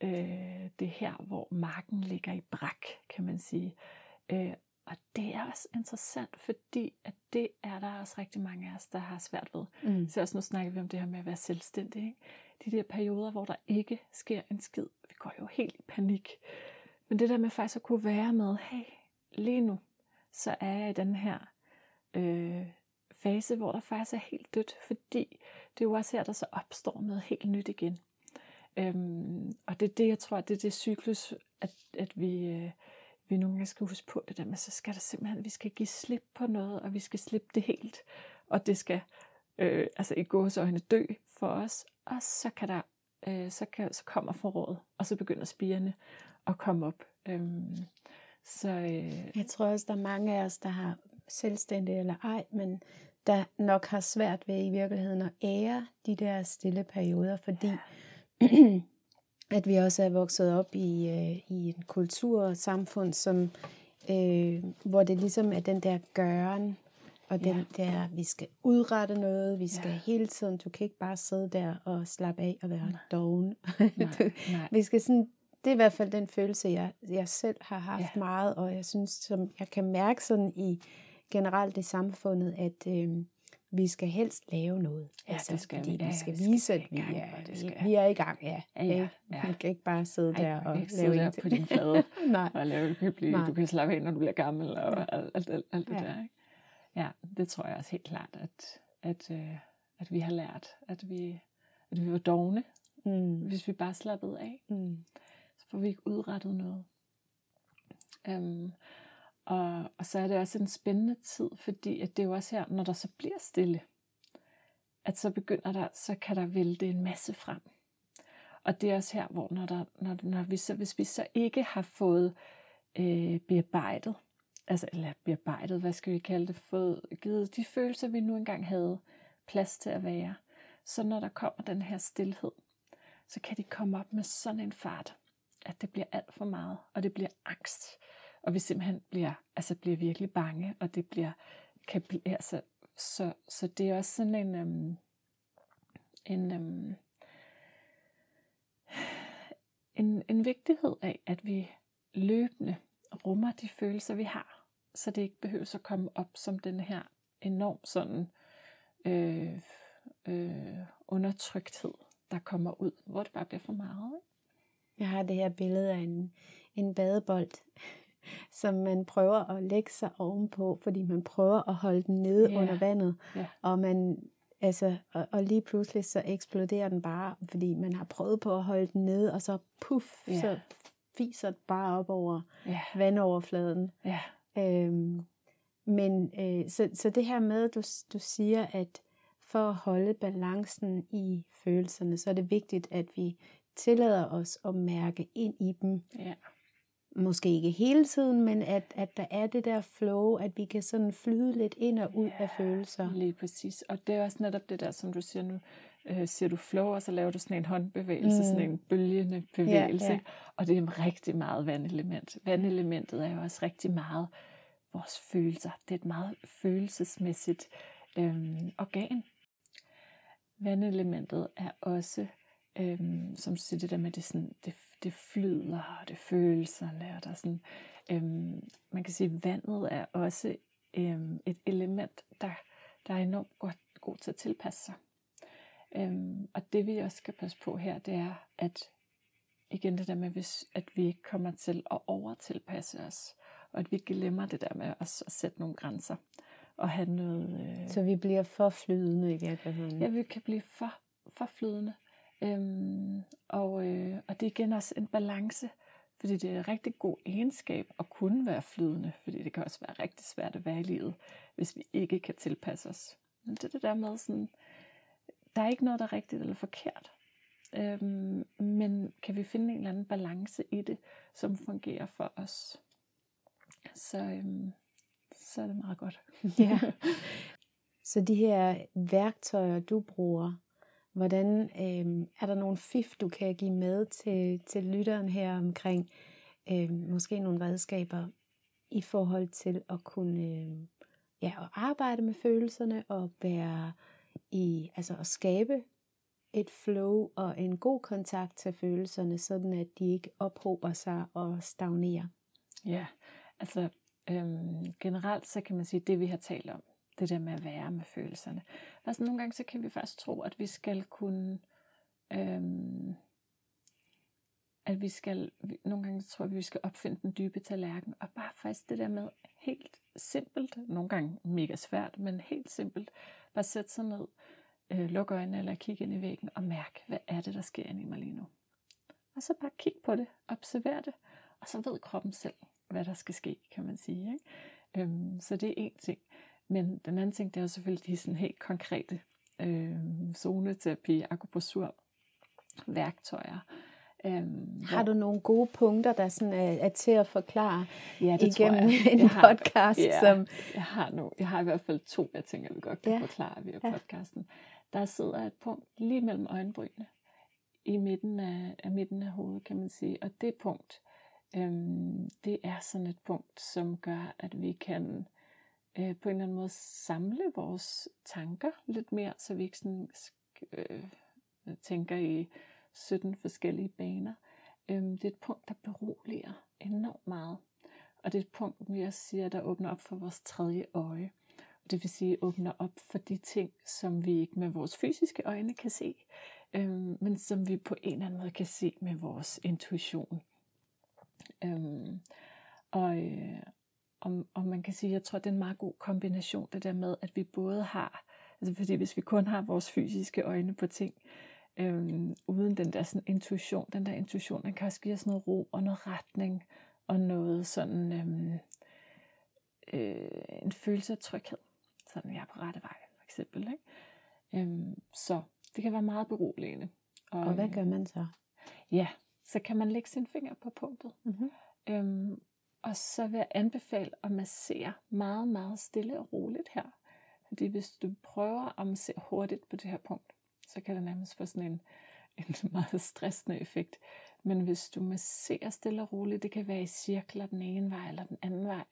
Øh, det er her, hvor marken ligger i brak, kan man sige. Øh, og det er også interessant, fordi at det er der også rigtig mange af os, der har svært ved. Mm. Så også nu snakker vi om det her med at være selvstændig. Ikke? De der perioder, hvor der ikke sker en skid. Vi går jo helt i panik. Men det der med faktisk at kunne være med, hey, lige nu, så er jeg i den her øh, fase, hvor der faktisk er helt dødt, fordi det er jo også her, der så opstår noget helt nyt igen. Øhm, og det er det, jeg tror, det er det cyklus, at, at vi, øh, vi nogle gange skal huske på det der med, så skal der simpelthen, vi skal give slip på noget, og vi skal slippe det helt, og det skal øh, altså i gåsøjne dø for os, og så kan der, øh, så, kan, så kommer foråret, og så begynder spirene at komme op. Øhm, så, øh, jeg tror også, der er mange af os, der har selvstændige eller ej, men der nok har svært ved i virkeligheden at ære de der stille perioder, fordi ja. at vi også er vokset op i, øh, i en kultur og samfund, som, øh, hvor det ligesom er den der gøren, og den ja. der, vi skal udrette noget, vi skal ja. hele tiden, du kan ikke bare sidde der og slappe af og være doven. vi skal sådan, det er i hvert fald den følelse, jeg, jeg selv har haft ja. meget, og jeg synes, som jeg kan mærke sådan i generelt i samfundet, at øh, vi skal helst lave noget. Ja, altså, det skal fordi vi. Ja, vi skal vise, at vi er, det skal. vi er i gang. Ja, ja, ja, ja. Vi kan ikke bare sidde Ej, der og lave der på din flade Nej. og lave det hyggeligt. Du kan slappe af, når du bliver gammel og alt, alt, alt, alt det ja. der. Ikke? Ja, det tror jeg også helt klart, at, at, øh, at vi har lært, at vi, at vi var dogne, mm. hvis vi bare slappede af. Mm. Så får vi ikke udrettet noget. Um, og, og så er det også en spændende tid, fordi at det er jo også her, når der så bliver stille, at så begynder der, så kan der vælte en masse frem. Og det er også her, hvor når, der, når, når vi så, hvis vi så ikke har fået øh, bearbejdet, altså eller bearbejdet, hvad skal vi kalde det, fået givet de følelser, vi nu engang havde plads til at være, så når der kommer den her stillhed, så kan de komme op med sådan en fart, at det bliver alt for meget, og det bliver angst. Og vi simpelthen bliver, altså bliver virkelig bange, og det bliver, kan blive, altså, så, så det er også sådan en, øhm, en, øhm, en, en vigtighed af, at vi løbende rummer de følelser, vi har, så det ikke behøver at komme op som den her enorm sådan øh, øh, undertrykthed, der kommer ud, hvor det bare bliver for meget. Ikke? Jeg har det her billede af en, en badebold, som man prøver at lægge sig ovenpå, fordi man prøver at holde den nede yeah. under vandet. Yeah. Og man altså, og, og lige pludselig så eksploderer den bare, fordi man har prøvet på at holde den nede, og så puff, yeah. så fiser det bare op over yeah. vandoverfladen. Yeah. Øhm, men øh, så, så det her med, du, du siger, at for at holde balancen i følelserne, så er det vigtigt, at vi tillader os at mærke ind i dem. Ja. Måske ikke hele tiden, men at, at der er det der flow, at vi kan sådan flyde lidt ind og ud ja, af følelser. Lige præcis. Og det er også netop det der, som du siger nu, øh, siger du flow, og så laver du sådan en håndbevægelse, mm. sådan en bølgende bevægelse. Ja, ja. Og det er rigtig meget vandelement. Vandelementet er jo også rigtig meget vores følelser. Det er et meget følelsesmæssigt øh, organ. Vandelementet er også, øh, som du siger, det der med, det, sådan, det, det flyder, og det følelserne, og der er sådan, øh, man kan sige, vandet er også øh, et element, der, der er enormt godt, god til at tilpasse sig. Øhm, og det vi også skal passe på her, det er, at igen det der med, hvis, at vi ikke kommer til at overtilpasse os, og at vi glemmer det der med at, at sætte nogle grænser, og have noget... Øh... Så vi bliver for flydende i virkeligheden? Ja, vi kan blive for, for flydende. Øhm, og, øh, og det er igen også en balance, fordi det er en rigtig god egenskab at kunne være flydende, fordi det kan også være rigtig svært at være i livet, hvis vi ikke kan tilpasse os. Men det er det der med sådan, der er ikke noget, der er rigtigt eller forkert. Øhm, men kan vi finde en eller anden balance i det, som fungerer for os, så, øhm, så er det meget godt. ja. Så de her værktøjer, du bruger, hvordan øhm, er der nogle fif, du kan give med til, til lytteren her omkring øhm, måske nogle redskaber i forhold til at kunne øhm, ja, at arbejde med følelserne og være i altså at skabe et flow og en god kontakt til følelserne, sådan at de ikke ophober sig og stagnerer. Ja, altså øhm, generelt så kan man sige, det vi har talt om, det der med at være med følelserne. Altså nogle gange så kan vi faktisk tro, at vi skal kunne, øhm, at vi skal, nogle gange tror vi, at vi skal opfinde den dybe tallerken, og bare faktisk det der med helt simpelt, nogle gange mega svært, men helt simpelt, bare sætte sig ned, øh, lukke øjnene eller kigge ind i væggen og mærke, hvad er det, der sker inde i mig lige nu. Og så bare kig på det, observer det, og så ved kroppen selv, hvad der skal ske, kan man sige. Ikke? Øhm, så det er en ting. Men den anden ting, det er jo selvfølgelig de sådan helt konkrete øh, zoneterapi, akupressur, værktøjer, Øhm, har du nogle gode punkter, der sådan er, er til at forklare ja, det igennem jeg. en jeg har, podcast? Ja, som... jeg, har nu, jeg har i hvert fald to, jeg tænker, vi godt kan ja. forklare via podcasten. Der sidder et punkt lige mellem øjenbrynene, i midten af, af midten af hovedet, kan man sige. Og det punkt, øhm, det er sådan et punkt, som gør, at vi kan øh, på en eller anden måde samle vores tanker lidt mere, så vi ikke sådan, øh, tænker i 17 forskellige baner. Øhm, det er et punkt, der beroliger enormt meget. Og det er et punkt, vi også siger, der åbner op for vores tredje øje. Det vil sige, åbner op for de ting, som vi ikke med vores fysiske øjne kan se, øhm, men som vi på en eller anden måde kan se med vores intuition. Øhm, og, øh, og, og man kan sige, jeg tror, det er en meget god kombination, det der med, at vi både har, altså fordi hvis vi kun har vores fysiske øjne på ting, øhm, uden den der sådan intuition. Den der intuition, den kan også give os noget ro og noget retning og noget sådan øhm, øh, en følelse af tryghed. Sådan, jeg er på rette vej, for eksempel. Ikke? Øhm, så det kan være meget beroligende. Og, og hvad gør man så? Ja, så kan man lægge sin finger på punktet. Mm-hmm. Øhm, og så vil jeg anbefale at massere meget, meget stille og roligt her. Fordi hvis du prøver at massere hurtigt på det her punkt, så kan det nærmest få sådan en, en meget stressende effekt. Men hvis du masserer stille og roligt, det kan være i cirkler den ene vej eller den anden vej,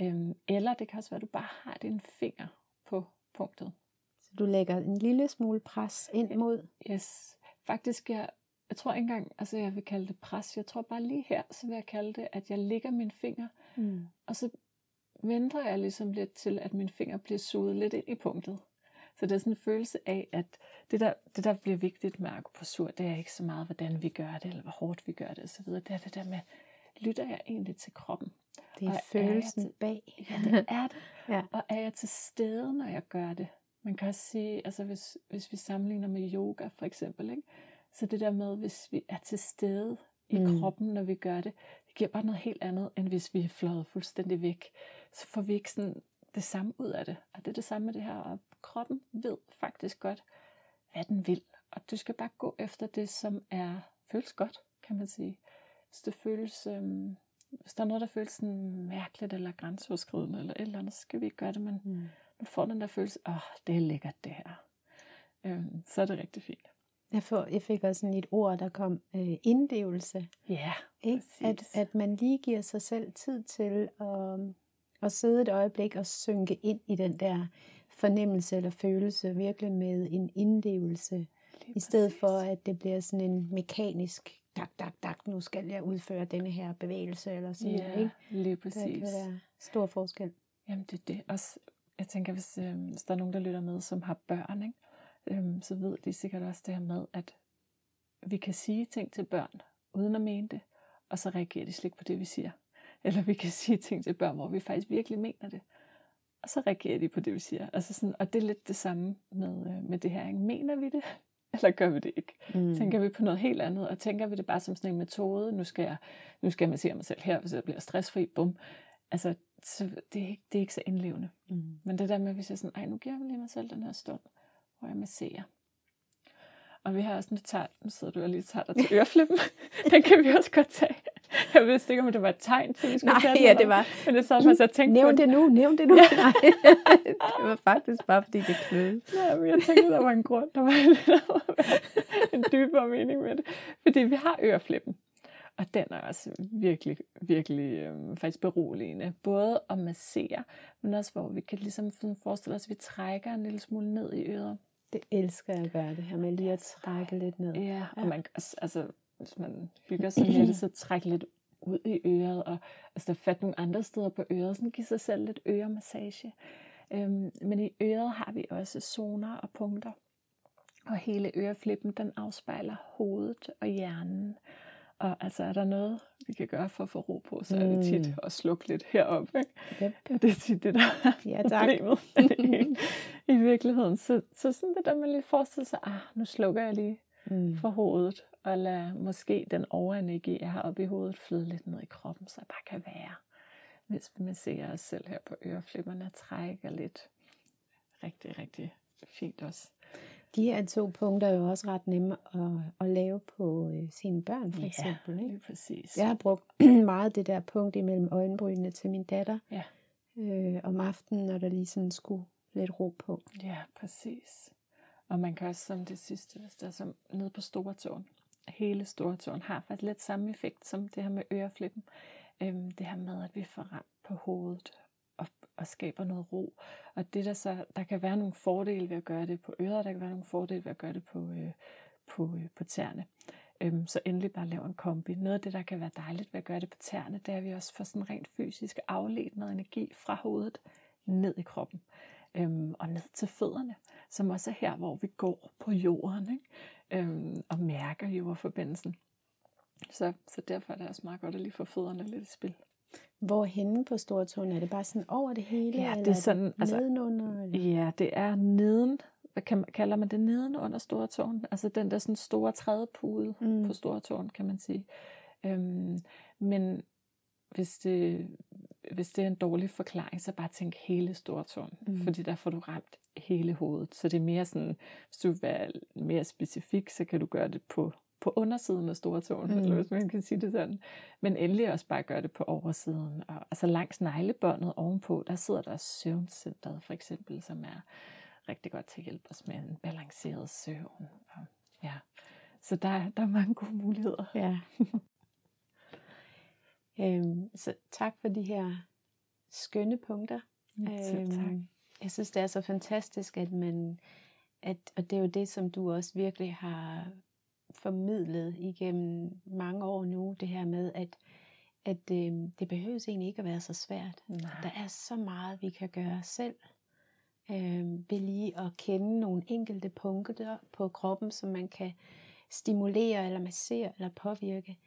øhm, eller det kan også være, at du bare har din finger på punktet. Så du lægger en lille smule pres ind mod? Yes. Faktisk, jeg, jeg tror ikke engang, altså jeg vil kalde det pres. Jeg tror bare lige her, så vil jeg kalde det, at jeg lægger min finger, mm. og så venter jeg ligesom lidt til, at min finger bliver suget lidt ind i punktet. Så det er sådan en følelse af, at det der, det der bliver vigtigt med akupressur, det er ikke så meget, hvordan vi gør det, eller hvor hårdt vi gør det osv. Det er det der med, lytter jeg egentlig til kroppen? Det er og følelsen er til, bag. Ja, det er det. ja. Og er jeg til stede, når jeg gør det? Man kan også sige, altså hvis, hvis vi sammenligner med yoga for eksempel, ikke? så det der med, hvis vi er til stede i mm. kroppen, når vi gør det, det giver bare noget helt andet, end hvis vi er fløjet fuldstændig væk. Så får vi ikke sådan det samme ud af det. Og det er det samme med det her, kroppen ved faktisk godt, hvad den vil. Og du skal bare gå efter det, som er føles godt, kan man sige. Hvis det føles, øhm, hvis der er noget, der føles sådan mærkeligt eller grænseoverskridende eller et eller andet, så skal vi ikke gøre det, men mm. du får den der følelse, åh, oh, det er lækkert det her. Øhm, så er det rigtig fint. Jeg, får, jeg fik også sådan et ord, der kom, øh, indlevelse. Ja, ikke? At, at man lige giver sig selv tid til at, at sidde et øjeblik og synke ind i den der fornemmelse eller følelse, virkelig med en indlevelse, i stedet for at det bliver sådan en mekanisk, dak, dak, dak, nu skal jeg udføre denne her bevægelse, eller sådan ja, ikke? lige præcis. Det kan være stor forskel. Jamen det er det. Også, jeg tænker, hvis, øh, hvis der er nogen, der lytter med, som har børn, ikke? øhm, så ved de sikkert også det her med, at vi kan sige ting til børn, uden at mene det, og så reagerer de slik på det, vi siger. Eller vi kan sige ting til børn, hvor vi faktisk virkelig mener det, og så reagerer de på det, vi siger. Altså sådan, og det er lidt det samme med, øh, med det her. Ikke? Mener vi det, eller gør vi det ikke? Mm. Tænker vi på noget helt andet, og tænker vi det bare som sådan en metode, nu skal jeg, nu skal jeg massere mig selv her, hvis jeg bliver stressfri, bum. Altså, så det, er ikke, det er ikke så indlevende. Mm. Men det der med, vi siger sådan, ej, nu giver jeg lige mig selv den her stund hvor jeg masserer. Og vi har også, nu, tager, nu sidder du og lige tager dig til øreflippen. den kan vi også godt tage. Jeg vidste ikke, om det var et tegn til, vi skulle Nej, tage ja, det var. Men det så faktisk, jeg tænkte nævn det nu, nævn det nu. Ja. Nej, det var faktisk bare, fordi det kløede. Ja, men jeg tænkte, der var en grund. Der var en, dybere mening med det. Fordi vi har øreflippen. Og den er også virkelig, virkelig øh, faktisk beroligende. Både at massere, men også hvor vi kan ligesom forestille os, at vi trækker en lille smule ned i øret. Det elsker jeg at gøre, det her med lige at trække lidt ned. Ja. og man, altså, hvis man hygger sig det, så trække lidt ud i øret, og altså, fat nogle andre steder på øret, sådan give sig selv lidt øremassage. Øhm, men i øret har vi også zoner og punkter. Og hele øreflippen, den afspejler hovedet og hjernen. Og altså, er der noget, vi kan gøre for at få ro på, så er det tit mm. at slukke lidt heroppe. Ikke? Yep. Det er tit det, der er ja, problemet i, i virkeligheden. Så, så sådan det der, man lige forestiller sig, ah, nu slukker jeg lige mm. for hovedet, og lad måske den overenergi, jeg har oppe i hovedet, flyde lidt ned i kroppen, så bare kan være. Hvis vi ser os selv her på øreflipperne trækker lidt. Rigtig, rigtig fint også. De her to punkter er jo også ret nemme at, at lave på øh, sine børn, for eksempel. Ja, ikke? præcis. Jeg har brugt meget det der punkt imellem øjenbrynene til min datter ja. øh, om aftenen, når der lige sådan skulle lidt ro på. Ja, præcis. Og man kan også som det sidste, hvis der er som nede på store tårn. Hele stortåen har faktisk lidt samme effekt som det her med øreflippen. Øhm, det her med, at vi får ramt på hovedet og skaber noget ro. Og det der så, der kan være nogle fordele ved at gøre det på øret, der kan være nogle fordele ved at gøre det på, øh, på, øh, på tæerne. Øhm, så endelig bare lave en kombi. Noget af det, der kan være dejligt ved at gøre det på tæerne, det er, at vi også får sådan rent fysisk afledt noget energi fra hovedet ned i kroppen. Øhm, og ned til fødderne, som også er her, hvor vi går på jorden ikke? Øhm, og mærker jordforbindelsen. Så, så derfor er det også meget godt at lige få fødderne lidt i spil. Hvor henne på stortåen? Er det bare sådan over det hele? Ja, det er sådan, er det altså, nedenunder? Eller? Ja, det er neden. Hvad kan, kalder man det? Neden under stortåen? Altså den der sådan store trædepude mm. på stortåen, kan man sige. Øhm, men hvis det, hvis det er en dårlig forklaring, så bare tænk hele stortåen. Mm. Fordi der får du ramt hele hovedet. Så det er mere sådan, hvis du vil være mere specifik, så kan du gøre det på på undersiden af stortåen, mm. eller hvis man kan sige det sådan. Men endelig også bare gøre det på oversiden. Og, altså langs neglebåndet ovenpå, der sidder der søvncentret for eksempel, som er rigtig godt til at hjælpe os med en balanceret søvn. Og, ja. Så der, der er mange gode muligheder. Ja. øhm, så tak for de her skønne punkter. Selv øhm, tak. Jeg synes, det er så fantastisk, at man, at, og det er jo det, som du også virkelig har formidlet igennem mange år nu, det her med, at, at øh, det behøves egentlig ikke at være så svært. Nej. Der er så meget, vi kan gøre selv. Øh, ved lige at kende nogle enkelte punkter på kroppen, som man kan stimulere, eller massere, eller påvirke.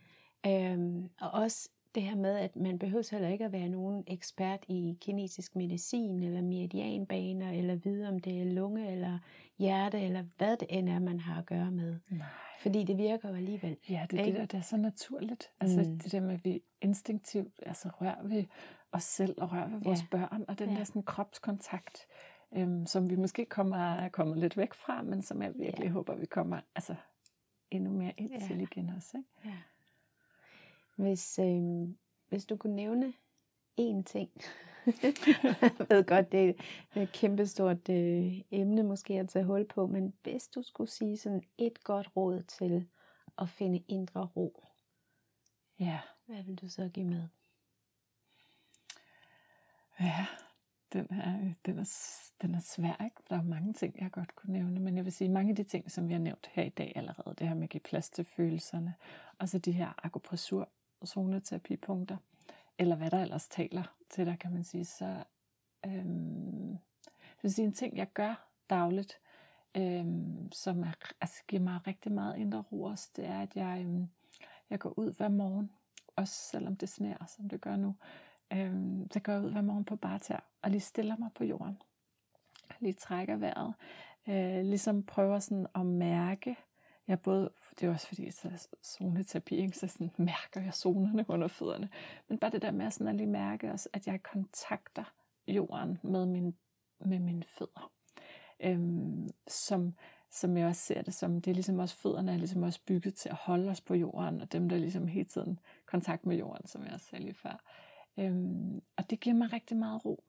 Øh, og også det her med, at man behøver heller ikke at være nogen ekspert i kinesisk medicin, eller meridianbaner, eller vide, om det er lunge, eller hjerte, eller hvad det end er, man har at gøre med. Nej. Fordi det virker jo alligevel. Ja, det er det der, det er så naturligt. Altså mm. det der med, at vi instinktivt altså, rører ved os selv og rører ved vores ja. børn, og den ja. der sådan kropskontakt, øhm, som vi måske kommer, kommer lidt væk fra, men som jeg virkelig ja. håber, vi kommer altså, endnu mere ind ja. til igen også. Ikke? Ja. Hvis, øh, hvis du kunne nævne én ting, jeg ved godt, det er et kæmpestort øh, emne måske at tage hul på, men hvis du skulle sige sådan et godt råd til at finde indre ro, ja. hvad vil du så give med? Ja, den er, den er, den er svær, ikke? Der er mange ting, jeg godt kunne nævne, men jeg vil sige, mange af de ting, som vi har nævnt her i dag allerede, det her med at give plads til følelserne, og så de her akupressur- zoneterapipunkter, eller hvad der ellers taler til dig, kan man sige, så øhm, det vil sige, en ting, jeg gør dagligt, øhm, som er, altså, giver mig rigtig meget indre ro også, det er, at jeg, øhm, jeg går ud hver morgen, også selvom det sneer, som det gør nu, øhm, så går jeg ud hver morgen på barter, og lige stiller mig på jorden. Lige trækker vejret. Øh, ligesom prøver sådan at mærke, jeg både, det er også fordi, så er zoneterapi, ikke? så sådan mærker jeg zonerne under fødderne. Men bare det der med sådan at lige mærke også, at jeg kontakter jorden med, min, med mine fødder. Øhm, som, som jeg også ser det som, det er ligesom også fødderne er ligesom også bygget til at holde os på jorden, og dem der ligesom hele tiden kontakt med jorden, som jeg også sagde lige før. Øhm, og det giver mig rigtig meget ro.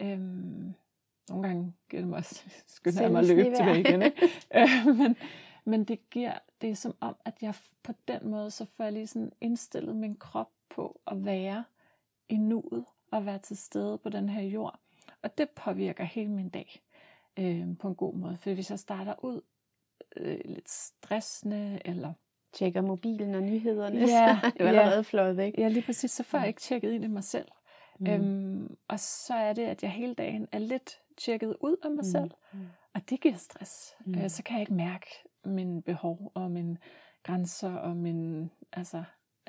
Øhm, nogle gange giver det mig også, skynder jeg mig at løbe tilbage igen. Ikke? øh, men, men det giver, det er som om, at jeg på den måde, så får jeg lige sådan indstillet min krop på at være i nuet, og være til stede på den her jord. Og det påvirker hele min dag øh, på en god måde. For hvis jeg starter ud øh, lidt stressende, eller tjekker mobilen og nyhederne, ja, så det er allerede ja. fløjet væk. Ja, lige præcis. Så får jeg ikke tjekket ind i mig selv. Mm. Øhm, og så er det, at jeg hele dagen er lidt tjekket ud af mig mm. selv, mm. og det giver stress. Mm. Øh, så kan jeg ikke mærke mine behov og mine grænser og min, altså,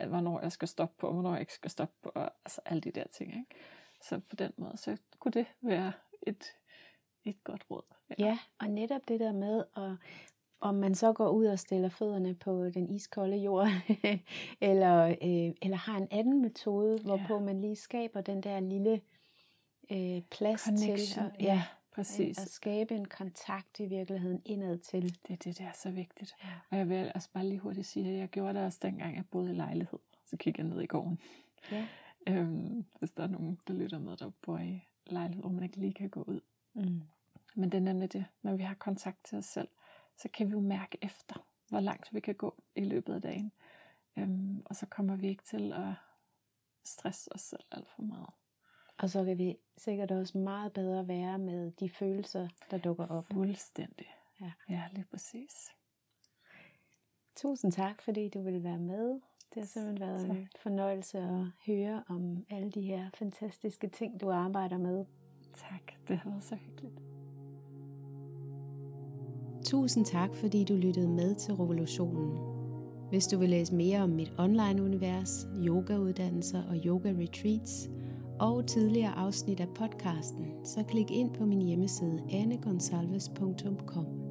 hvornår jeg skal stoppe på, og hvornår jeg ikke skal stoppe på, og altså alle de der ting. Ikke? Så på den måde, så kunne det være et, et godt råd. Ja. ja, og netop det der med at om man så går ud og stiller fødderne på den iskolde jord, eller, øh, eller har en anden metode, hvorpå ja. man lige skaber den der lille øh, plads Connection, til at, ja, præcis. at skabe en kontakt i virkeligheden indad til. Det er det, der er så vigtigt. Ja. Og jeg vil også bare lige hurtigt sige, at jeg gjorde det også dengang, jeg boede i lejlighed. Så kigger jeg ned i gården. Ja. øhm, hvis der er nogen, der lytter med, der bor i lejlighed, hvor man ikke lige kan gå ud. Mm. Men det er nemlig det, når vi har kontakt til os selv så kan vi jo mærke efter, hvor langt vi kan gå i løbet af dagen. Øhm, og så kommer vi ikke til at stresse os selv alt for meget. Og så kan vi sikkert også meget bedre være med de følelser, der dukker op. Fuldstændig. Ja, ja lige præcis. Tusind tak, fordi du ville være med. Det har simpelthen været tak. en fornøjelse at høre om alle de her fantastiske ting, du arbejder med. Tak, det har været så hyggeligt. Tusind tak, fordi du lyttede med til Revolutionen. Hvis du vil læse mere om mit online-univers, yogauddannelser og yoga-retreats, og tidligere afsnit af podcasten, så klik ind på min hjemmeside annegonsalves.com.